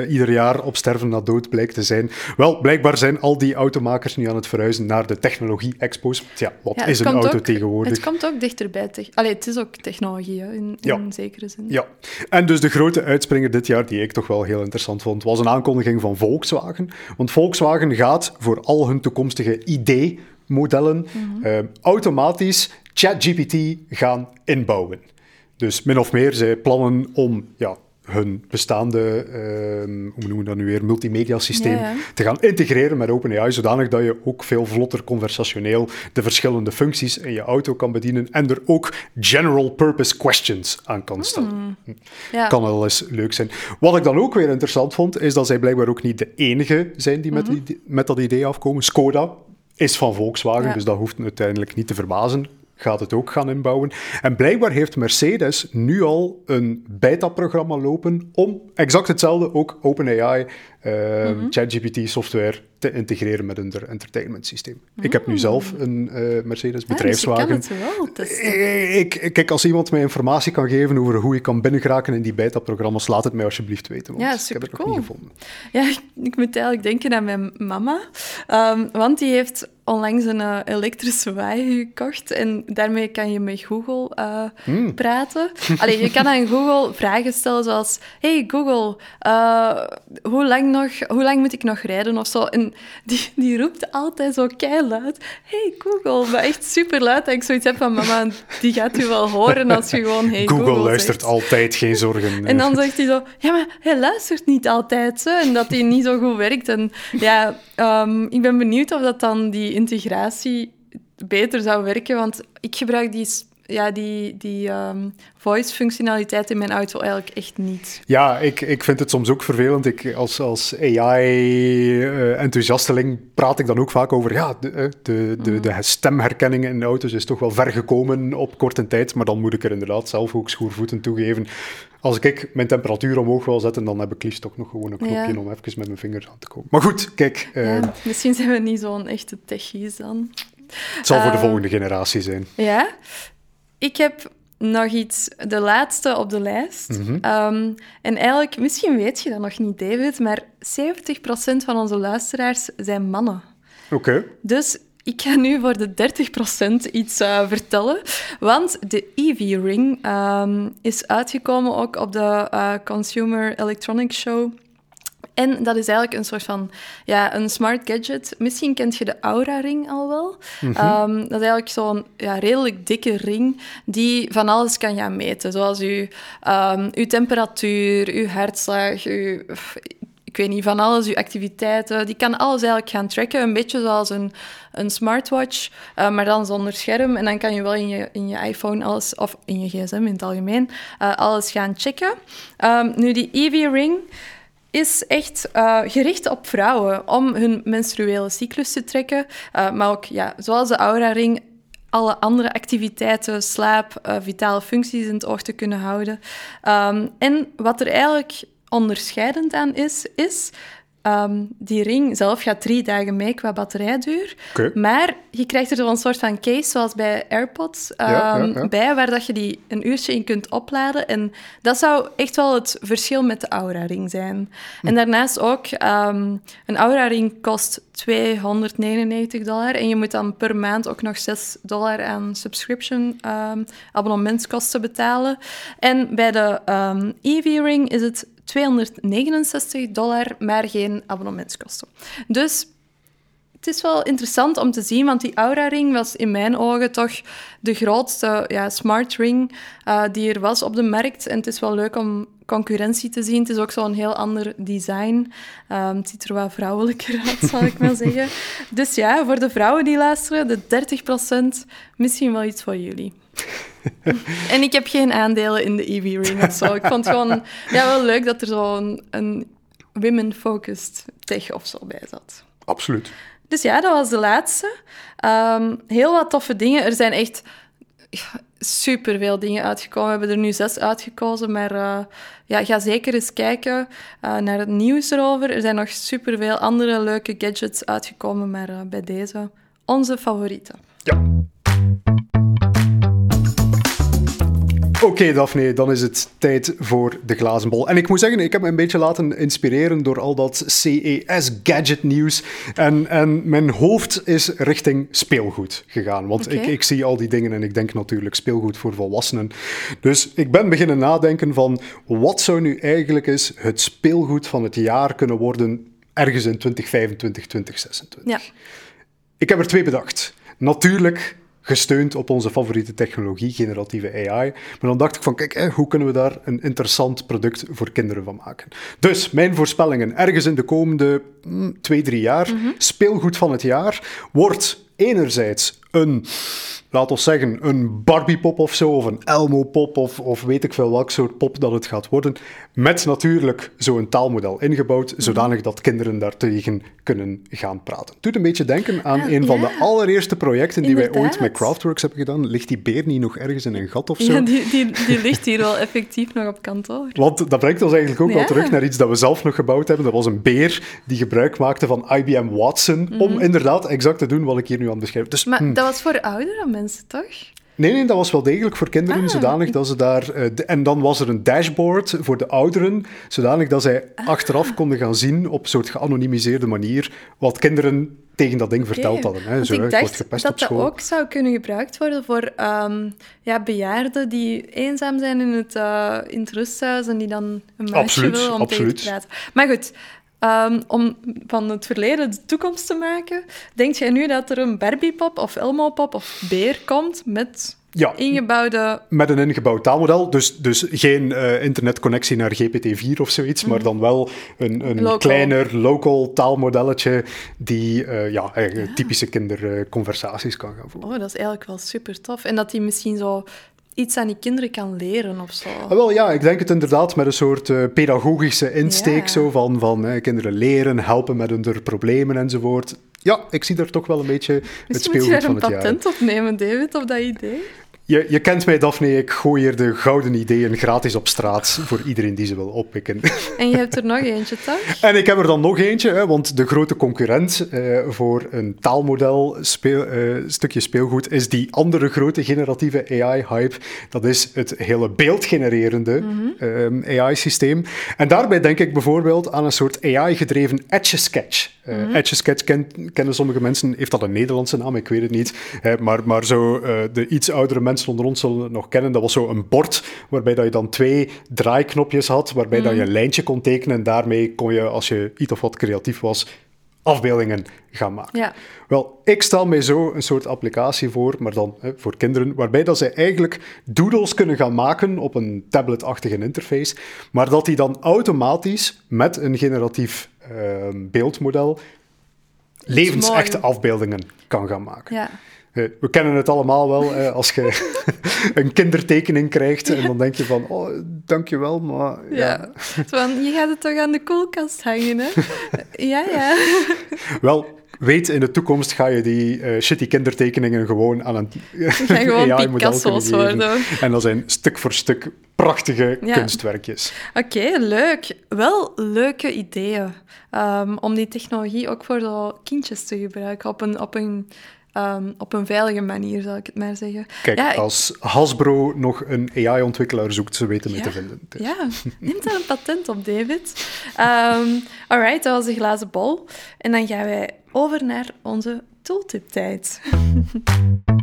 ieder jaar op sterven na dood blijkt te zijn. Wel, blijkbaar zijn al die automakers nu aan het verhuizen naar de technologie-expos. Ja, wat is een auto tegenwoordig?
Het komt ook dichterbij. Allee, het is ook technologie, in, in zekere zin.
Ja. En dus de grote uitspringer dit jaar, die ik toch wel heel interessant vond, was een aankondiging van Volkswagen. Want Volkswagen gaat voor al hun toekomstige idee modellen uh, automatisch ChatGPT gaan inbouwen. Dus min of meer, zij plannen om ja, hun bestaande, uh, hoe noemen we dat nu weer, multimedia systeem te gaan integreren met OpenAI, zodanig dat je ook veel vlotter conversationeel de verschillende functies in je auto kan bedienen en er ook general purpose questions aan kan stellen. Hmm. Hm. Ja. Kan wel eens leuk zijn. Wat ik dan ook weer interessant vond, is dat zij blijkbaar ook niet de enige zijn die met, mhm. die, met dat idee afkomen. Skoda is van Volkswagen, dus dat hoeft uiteindelijk niet te verbazen. Gaat het ook gaan inbouwen. En blijkbaar heeft Mercedes nu al een beta-programma lopen om exact hetzelfde, ook OpenAI, uh, ChatGPT software te integreren met hun entertainment systeem. Ik heb nu mm. zelf een uh, Mercedes ah, bedrijfswagen.
Dus wel,
eh, ik, kijk, als iemand mij informatie kan geven over hoe ik kan binnengeraken in die beta-programma's, laat het mij alsjeblieft weten. Want
ja,
super
ik heb
het nog niet gevonden.
Ja, ik moet eigenlijk denken aan mijn mama. Um, want die heeft onlangs een uh, elektrische wagen gekocht en daarmee kan je met Google uh, mm. praten. Allee, je kan aan Google vragen stellen zoals hey Google, uh, hoe, lang nog, hoe lang moet ik nog rijden of zo? En die, die roept altijd zo luid hey Google, maar echt super luid dat ik zoiets heb van mama, die gaat u wel horen als je gewoon hey Google
Google luistert altijd, geen zorgen.
En dan zegt hij zo, ja maar hij luistert niet altijd zo, en dat hij niet zo goed werkt. En ja, um, ik ben benieuwd of dat dan die integratie beter zou werken, want ik gebruik die, ja, die, die um, voice-functionaliteit in mijn auto eigenlijk echt niet.
Ja, ik, ik vind het soms ook vervelend. Ik, als als AI-enthousiasteling praat ik dan ook vaak over ja, de, eh, de, de, de, stemherkenning in auto's is toch wel ver gekomen op korte tijd, maar dan moet ik er inderdaad zelf ook schoorvoeten toegeven. Als ik mijn temperatuur omhoog wil zetten, dan heb ik liefst toch nog gewoon een knopje om even met mijn vingers aan te komen. Maar goed, kijk.
Uh, misschien zijn we niet zo'n echte techies dan.
Het zal voor de volgende generatie zijn.
Ja. Ik heb nog iets, de laatste op de lijst. Mhm. Ehm, en eigenlijk, misschien weet je dat nog niet, David, maar 70% van onze luisteraars zijn mannen.
Oké.
Dus ik ga nu voor de 30% iets uh, vertellen. Want de EV-ring um, is uitgekomen ook op de uh, Consumer Electronics Show en dat is eigenlijk een soort van ja, een smart gadget. Misschien kent je de Aura-ring al wel. Mhm. Ehm, dat is eigenlijk zo'n ja, redelijk dikke ring die van alles kan gaan meten. Zoals uw, um, uw temperatuur, uw hartslag, uw, ik weet niet, van alles, uw activiteiten. Die kan alles eigenlijk gaan tracken. Een beetje zoals een, een smartwatch, uh, maar dan zonder scherm. En dan kan je wel in je, in je iPhone alles, of in je gsm in het algemeen, uh, alles gaan checken. Um, nu, die EV-ring is echt uh, gericht op vrouwen om hun menstruele cyclus te trekken. Uh, maar ook, ja, zoals de Aura-ring, alle andere activiteiten, slaap, uh, vitale functies in het oog te kunnen houden. Um, en wat er eigenlijk onderscheidend aan is, is Ehm, die ring zelf gaat drie dagen mee qua batterijduur. Maar je krijgt er zo'n soort van case, zoals bij AirPods, um, bij, waar dat je die een uurtje in kunt opladen. En dat zou echt wel het verschil met de Aura-ring zijn. Hm. En daarnaast ook, um, een Aura-ring kost 299 dollar. En je moet dan per maand ook nog 6 dollar aan subscription abonnementskosten betalen. En bij de EV-ring is het 269 dollar, maar geen abonnementskosten. Dus het is wel interessant om te zien, want die Aura-ring was in mijn ogen toch de grootste ja, smart ring uh, die er was op de markt. En het is wel leuk om concurrentie te zien. Het is ook zo'n heel ander design. Um, het ziet er wat vrouwelijker uit, zal ik maar zeggen. Dus ja, voor de vrouwen die luisteren, de 30%, misschien wel iets voor jullie. en ik heb geen aandelen in de EV-ring of zo. Ik vond het gewoon ja, wel leuk dat er zo'n een women-focused tech of zo bij zat.
Absoluut.
Dus ja, dat was de laatste. Um, heel wat toffe dingen. Er zijn echt super veel dingen uitgekomen. We hebben er nu zes uitgekozen, maar uh, ja, ga zeker eens kijken uh, naar het nieuws erover. Er zijn nog super veel andere leuke gadgets uitgekomen, maar uh, bij deze onze favorieten.
Ja. Oké, Daphne, dan is het tijd voor de glazen bol. En ik moet zeggen, ik heb me een beetje laten inspireren door al dat CES-gadget-nieuws. En, en mijn hoofd is richting speelgoed gegaan. Want ik, ik zie al die dingen en ik denk natuurlijk speelgoed voor volwassenen. Dus ik ben beginnen nadenken van, wat zou nu eigenlijk eens het speelgoed van het jaar kunnen worden ergens in 2025, 2026? Ja. Ik heb er twee bedacht. Natuurlijk gesteund op onze favoriete technologie, generatieve AI. Maar dan dacht ik van, kijk, hoe kunnen we daar een interessant product voor kinderen van maken? Dus, mijn voorspellingen, ergens in de komende mm, twee, drie jaar, mhm. speelgoed van het jaar, wordt enerzijds een, laat ons zeggen, een Barbie-pop of zo, of een Elmo-pop, of, of weet ik veel welk soort pop dat het gaat worden. Met natuurlijk zo'n taalmodel ingebouwd,
Mhm.
zodanig dat kinderen daartegen kunnen gaan praten. Het doet een beetje denken aan
Ah,
een van de allereerste projecten die wij ooit met Craftworks hebben gedaan. Ligt die beer niet nog ergens in een gat of zo?
Ja, die, die, die ligt hier wel effectief nog op kantoor.
Want dat brengt ons eigenlijk ook wel
Ja.
terug naar iets dat we zelf nog gebouwd hebben. Dat was een beer die gebruik maakte van IBM Watson om inderdaad exact te doen wat ik hier nu aan het beschrijven. Dus,
Mhm. Maar
hm,
dat was voor oudere mensen, toch?
nee, nee, dat was wel degelijk voor kinderen,
Ah.
zodanig dat ze daar... eh, de- en dan was er een dashboard voor de ouderen, zodanig dat zij
Ah.
achteraf konden gaan zien op een soort geanonimiseerde manier wat kinderen tegen dat ding verteld hadden. Hè. Zo,
ik
ik
dacht
gepest
dat dat ook zou kunnen gebruikt worden voor ehm, ja, bejaarden die eenzaam zijn in het, in het rusthuis en die dan een meisje
Absoluut,
willen om
absoluut.
tegen te praten. Maar goed, ehm, om van het verleden de toekomst te maken, denk jij nu dat er een Barbie-pop of Elmo-pop of beer komt met
Ja,
ingebouwde...
Met een ingebouwd taalmodel, dus, dus geen eh, internetconnectie naar GPT-4 of zoiets, maar dan wel een, een
Local.
kleiner local taalmodelletje die eh, ja, eigenlijk typische kinderconversaties kan gaan voeren.
Oh, dat is eigenlijk wel super tof. En dat die misschien zo iets aan die kinderen kan leren of zo.
Ah, wel ja, ik denk het inderdaad met een soort eh, pedagogische insteek,
Ja.
zo van, van eh, kinderen leren, helpen met hun problemen enzovoort. Ja, ik zie daar toch wel een beetje het
Misschien moet je
speelgoed
daar
van
een
het jaar.
patent op nemen, David, op dat idee.
Je, je kent mij, Daphne, ik gooi hier de gouden ideeën gratis op straat voor iedereen die ze wil oppikken.
En je hebt er nog eentje, toch?
En ik heb er dan nog eentje, hè, want de grote concurrent eh, voor een taalmodel speel, eh, stukje speelgoed is die andere grote generatieve AI-hype. Dat is het hele beeldgenererende ehm, AI-systeem. En daarbij denk ik bijvoorbeeld aan een soort AI-gedreven Etch-a-Sketch. Eh, Etch-a-Sketch ken- kennen sommige mensen, heeft dat een Nederlandse naam, ik weet het niet. maar, maar zo de iets oudere mensen onder ons zullen het nog kennen. Dat was zo een bord waarbij dat je dan twee draaiknopjes had, waarbij dat je een lijntje kon tekenen en daarmee kon je, als je iets of wat creatief was, afbeeldingen gaan maken.
Ja.
Wel, ik stel mij zo een soort applicatie voor, maar dan hè, voor kinderen, waarbij dat zij eigenlijk doodles kunnen gaan maken op een tabletachtige interface, maar dat die dan automatisch met een generatief ehm, beeldmodel levensechte afbeeldingen kan gaan maken.
Ja.
Eh, We kennen het allemaal wel, als je een kindertekening krijgt en dan denk je van, oh, dankjewel, maar ja.
Ja. Van, je gaat het toch aan de koelkast hangen, hè? ja, ja.
Wel, weet, in de toekomst ga je die eh, shitty kindertekeningen gewoon aan een
gewoon
AI-model
Picasso's worden.
En dat zijn stuk voor stuk prachtige
Ja.
kunstwerkjes.
Oké, leuk. Wel leuke ideeën. Ehm, om die technologie ook voor zo kindjes te gebruiken op een, op een, ehm, op een veilige manier, zou ik het maar zeggen.
Kijk,
ja, ik-
als Hasbro nog een AI-ontwikkelaar zoekt, ze weten mee
Ja.
te vinden. Dus-
Ja, neem daar een patent op, David. Ehm alright, dat was de glazen bol. En dan gaan wij over naar onze tooltip-tijd.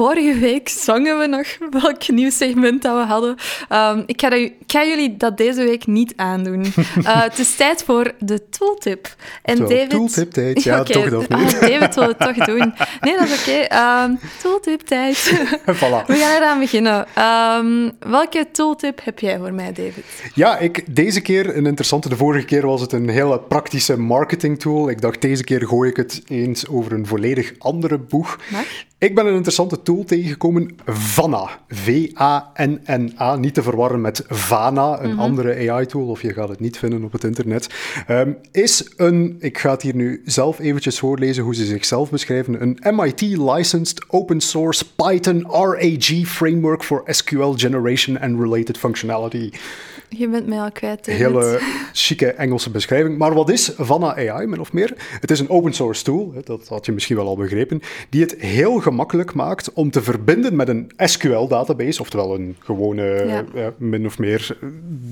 Vorige week zongen we nog welk nieuw segment dat we hadden. Ehm, ik, ga dat, ik ga jullie dat deze week niet aandoen. Eh, het is tijd voor de tooltip. En David...
tooltip-tijd, ja,
Oké,
toch dat
ah,
niet.
David wil het toch doen. Nee, dat is oké. Ehm, tooltip-tijd.
Voilà.
We gaan eraan beginnen. Ehm, welke tooltip heb jij voor mij, David?
Ja, ik, deze keer een interessante. De vorige keer was het een hele praktische marketing tool. Ik dacht, deze keer gooi ik het eens over een volledig andere boeg.
Mag?
Ik ben een interessante tool tegengekomen, Vanna. V-A-N-N-A. Niet te verwarren met Vana, een andere AI-tool, of je gaat het niet vinden op het internet. Ehm, is een, ik ga het hier nu zelf eventjes voorlezen hoe ze zichzelf beschrijven, een MIT-licensed open source Python RAG framework for SQL generation and related functionality.
Je bent mij al kwijt.
Hele chique Engelse beschrijving. Maar wat is Vanna AI, min of meer? Het is een open source tool, dat had je misschien wel al begrepen, die het heel gemakkelijk maakt om te verbinden met een SQL-database, oftewel een gewone,
Ja.
eh, min of meer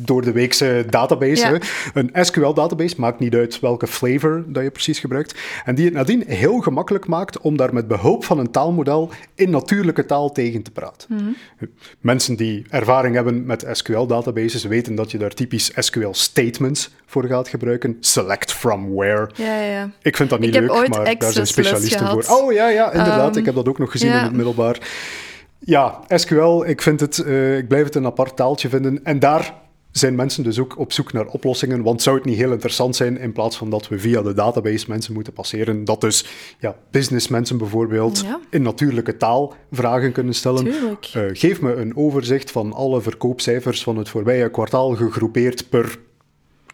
door de weekse database.
Ja.
Een SQL-database maakt niet uit welke flavor dat je precies gebruikt. En die het nadien heel gemakkelijk maakt om daar met behulp van een taalmodel in natuurlijke taal tegen te praten.
Mhm.
Mensen die ervaring hebben met SQL-databases weten dat je daar typisch SQL-statements voor gaat gebruiken. Select from where.
Ja, ja.
Ik vind dat niet
Ik heb
leuk,
ooit
maar daar zijn specialisten voor. Oh ja, ja, inderdaad.
Ehm,
ik heb dat ook nog gezien
ja.
in het middelbaar. Ja, SQL, ik, vind het, eh, ik blijf het een apart taaltje vinden. En daar zijn mensen dus ook op zoek naar oplossingen. Want zou het niet heel interessant zijn, in plaats van dat we via de database mensen moeten passeren, dat dus ja, businessmensen bijvoorbeeld
Ja.
in natuurlijke taal vragen kunnen stellen. Eh, geef me een overzicht van alle verkoopcijfers van het voorbije kwartaal gegroepeerd per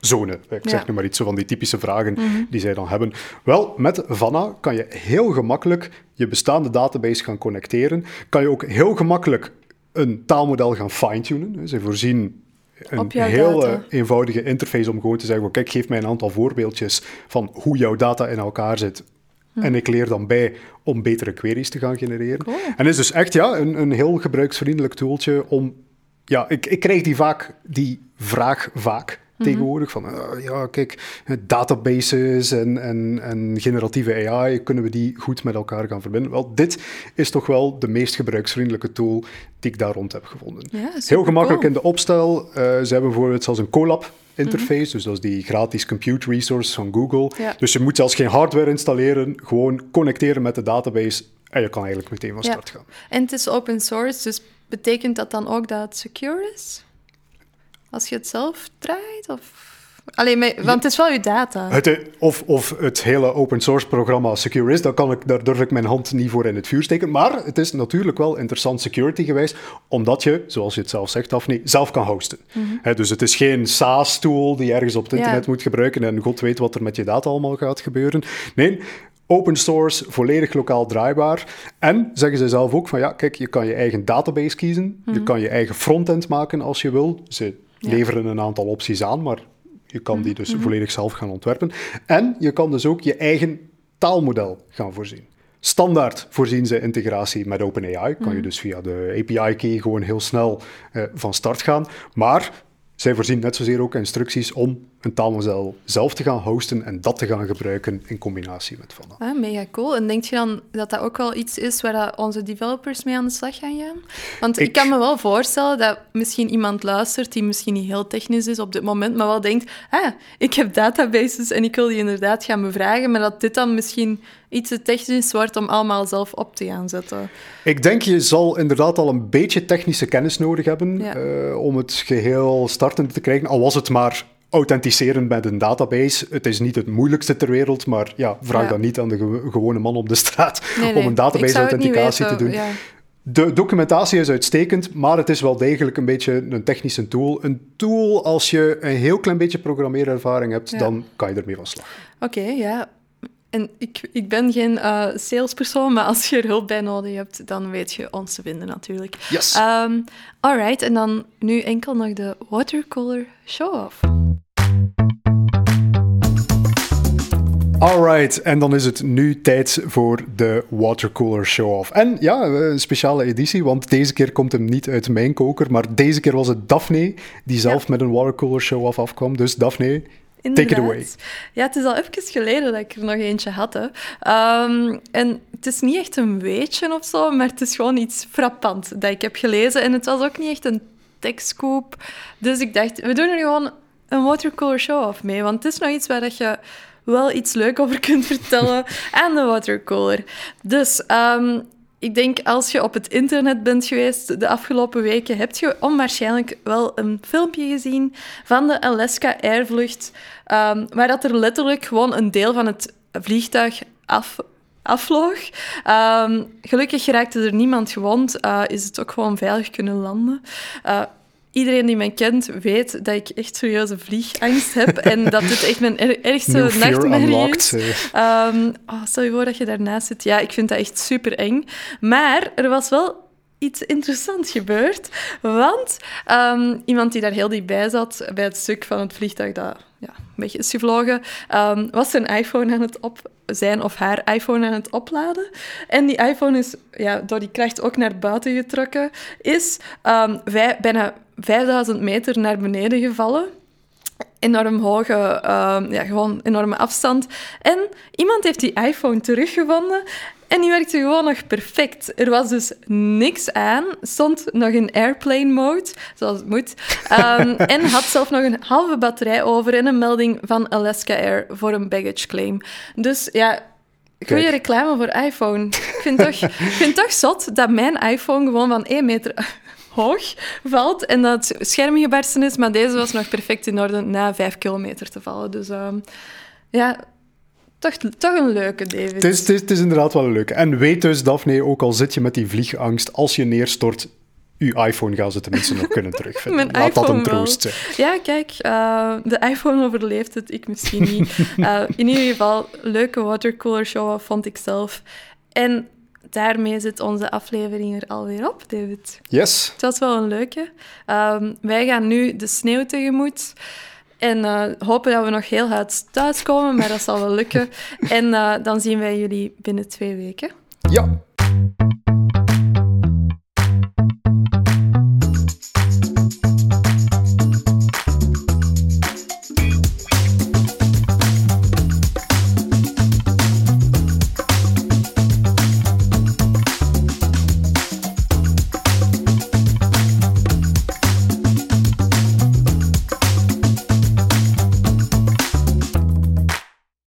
zone. Ik zeg
Ja. Mhm.
nu maar iets zo van die typische vragen die zij dan hebben. Wel, met Vanna kan je heel gemakkelijk je bestaande database gaan connecteren. Kan je ook heel gemakkelijk een taalmodel gaan fine-tunen. Ze voorzien een heel
data.
eh, eenvoudige interface om gewoon te zeggen: kijk, geef mij een aantal voorbeeldjes van hoe jouw data in elkaar zit. En ik leer dan bij om betere queries te gaan genereren.
Cool.
En is dus echt ja, een, een heel gebruiksvriendelijk tooltje om... Ja, ik, ik krijg die, vaak, die vraag vaak tegenwoordig van... eh, ja, kijk, eh, databases en, en, en generatieve AI, kunnen we die goed met elkaar gaan verbinden? Wel, dit is toch wel de meest gebruiksvriendelijke tool die ik daar rond heb gevonden.
Ja,
Heel gemakkelijk in de opstel. Eh, ze hebben bijvoorbeeld zelfs een Colab interface, dus dat is die gratis compute resource van Google.
Ja.
Dus je moet zelfs geen hardware installeren, gewoon connecteren met de database en je kan eigenlijk meteen van
Ja.
start gaan.
En het is open source, dus betekent dat dan ook dat het secure is? Als je het zelf draait? Of... Allee, maar- want het is wel je data.
Het, of, of het hele open source programma secure is, daar, kan ik, daar durf ik mijn hand niet voor in het vuur steken. Maar het is natuurlijk wel interessant security geweest, omdat je, zoals je het zelf zegt, Daphne, zelf kan hosten. Hè, dus het is geen SaaS-tool die je ergens op het
Ja.
internet moet gebruiken en god weet wat er met je data allemaal gaat gebeuren. Nee, open source, volledig lokaal draaibaar. En zeggen ze zelf ook van ja, kijk, je kan je eigen database kiezen, je kan je eigen frontend maken als je wil. Ze. Leveren een aantal opties aan, maar je kan die dus volledig zelf gaan ontwerpen. En je kan dus ook je eigen taalmodel gaan voorzien. Standaard voorzien ze integratie met OpenAI. Kan je dus via de API-key gewoon heel snel eh, van start gaan. Maar zij voorzien net zozeer ook instructies om een taalmodel zelf te gaan hosten en dat te gaan gebruiken in combinatie met Vanna.
Ah, mega cool. En denk je dan dat dat ook wel iets is waar onze developers mee aan de slag gaan gaan? Want ik,
Ik-
kan me wel voorstellen dat misschien iemand luistert die misschien niet heel technisch is op dit moment, maar wel denkt, ah, ik heb databases en ik wil die inderdaad gaan bevragen, maar dat dit dan misschien iets te technisch wordt om allemaal zelf op te gaan zetten.
Ik denk je zal inderdaad al een beetje technische kennis nodig hebben
Ja.
eh, om het geheel startend te krijgen. Al was het maar authenticeren met een database. Het is niet het moeilijkste ter wereld, maar ja, vraag
Ja.
dan niet aan de ge- gewone man op de straat
Nee,
om een
ik
database
zou het niet
authenticatie te doen.
ja.
De documentatie is uitstekend, maar het is wel degelijk een beetje een technische tool. Een tool, als je een heel klein beetje programmeerervaring hebt,
Ja.
dan kan je ermee van slag.
Oké, ja. En ik, ik ben geen eh, salespersoon, maar als je er hulp bij nodig hebt, dan weet je ons te vinden natuurlijk.
Yes.
Ehm alright, en dan nu enkel nog de watercolor show-off.
Alright, en dan is het nu tijd voor de watercooler show-off. En ja, een speciale editie, want deze keer komt hem niet uit mijn koker, maar deze keer was het Daphne die zelf met een watercooler show-off afkwam. Dus Daphne, take it away.
Ja, het is al even geleden dat ik er nog eentje had. Hè. Ehm, en het is niet echt een weetje of zo, maar het is gewoon iets frappant dat ik heb gelezen. En het was ook niet echt een tekstkoop. Dus ik dacht, we doen er gewoon een watercolor show-off mee. Want het is nog iets waar dat je wel iets leuk over kunt vertellen aan de watercolor. Dus ehm, ik denk als je op het internet bent geweest de afgelopen weken, heb je onwaarschijnlijk wel een filmpje gezien van de Alaska Airvlucht, ehm, waar dat er letterlijk gewoon een deel van het vliegtuig af. Ehm, gelukkig raakte er niemand gewond, eh, is het ook gewoon veilig kunnen landen. Eh, Iedereen die mij kent weet dat ik echt serieuze vliegangst heb en dat dit echt mijn er- ergste
New
nachtmerrie is. Ehm, oh, stel je voor dat je daarnaast zit. Ja, ik vind dat echt super eng. Maar er was wel iets interessants gebeurd. Want ehm, iemand die daar heel dichtbij zat, bij het stuk van het vliegtuig dat beetje is gevlogen, ehm, was zijn iPhone aan het op zijn of haar iPhone aan het opladen. En die iPhone is ja, door die kracht ook naar buiten getrokken, is ehm, vij- bijna 5000 meter naar beneden gevallen enorm hoge, ehm, ja, gewoon enorme afstand. En iemand heeft die iPhone teruggevonden en die werkte gewoon nog perfect. Er was dus niks aan, stond nog in airplane mode, zoals het moet, ehm, en had zelf nog een halve batterij over en een melding van Alaska Air voor een baggage claim. Dus ja, goede reclame voor iPhone. Ik vind, toch, ik vind toch zot dat mijn iPhone gewoon van 1 meter hoog valt en dat het scherm gebarsten is. Maar deze was nog perfect in orde na vijf kilometer te vallen. Dus ehm, ja, toch, toch een leuke, David.
Het is, het, is, het is inderdaad wel een leuke. En weet dus, Daphne, ook al zit je met die vliegangst, als je neerstort, uw iPhone gaan ze tenminste nog kunnen terugvinden.
Mijn
Laat dat een troost zijn.
Ja, kijk, eh, de iPhone overleeft het, ik misschien niet. Eh, in ieder geval, leuke watercooler show vond ik zelf. En daarmee zit onze aflevering er alweer op, David.
Yes.
Het was wel een leuke. Ehm, wij gaan nu de sneeuw tegemoet. En eh, hopen dat we nog heel hard thuiskomen, maar dat zal wel lukken. En eh, dan zien wij jullie binnen twee weken.
Ja,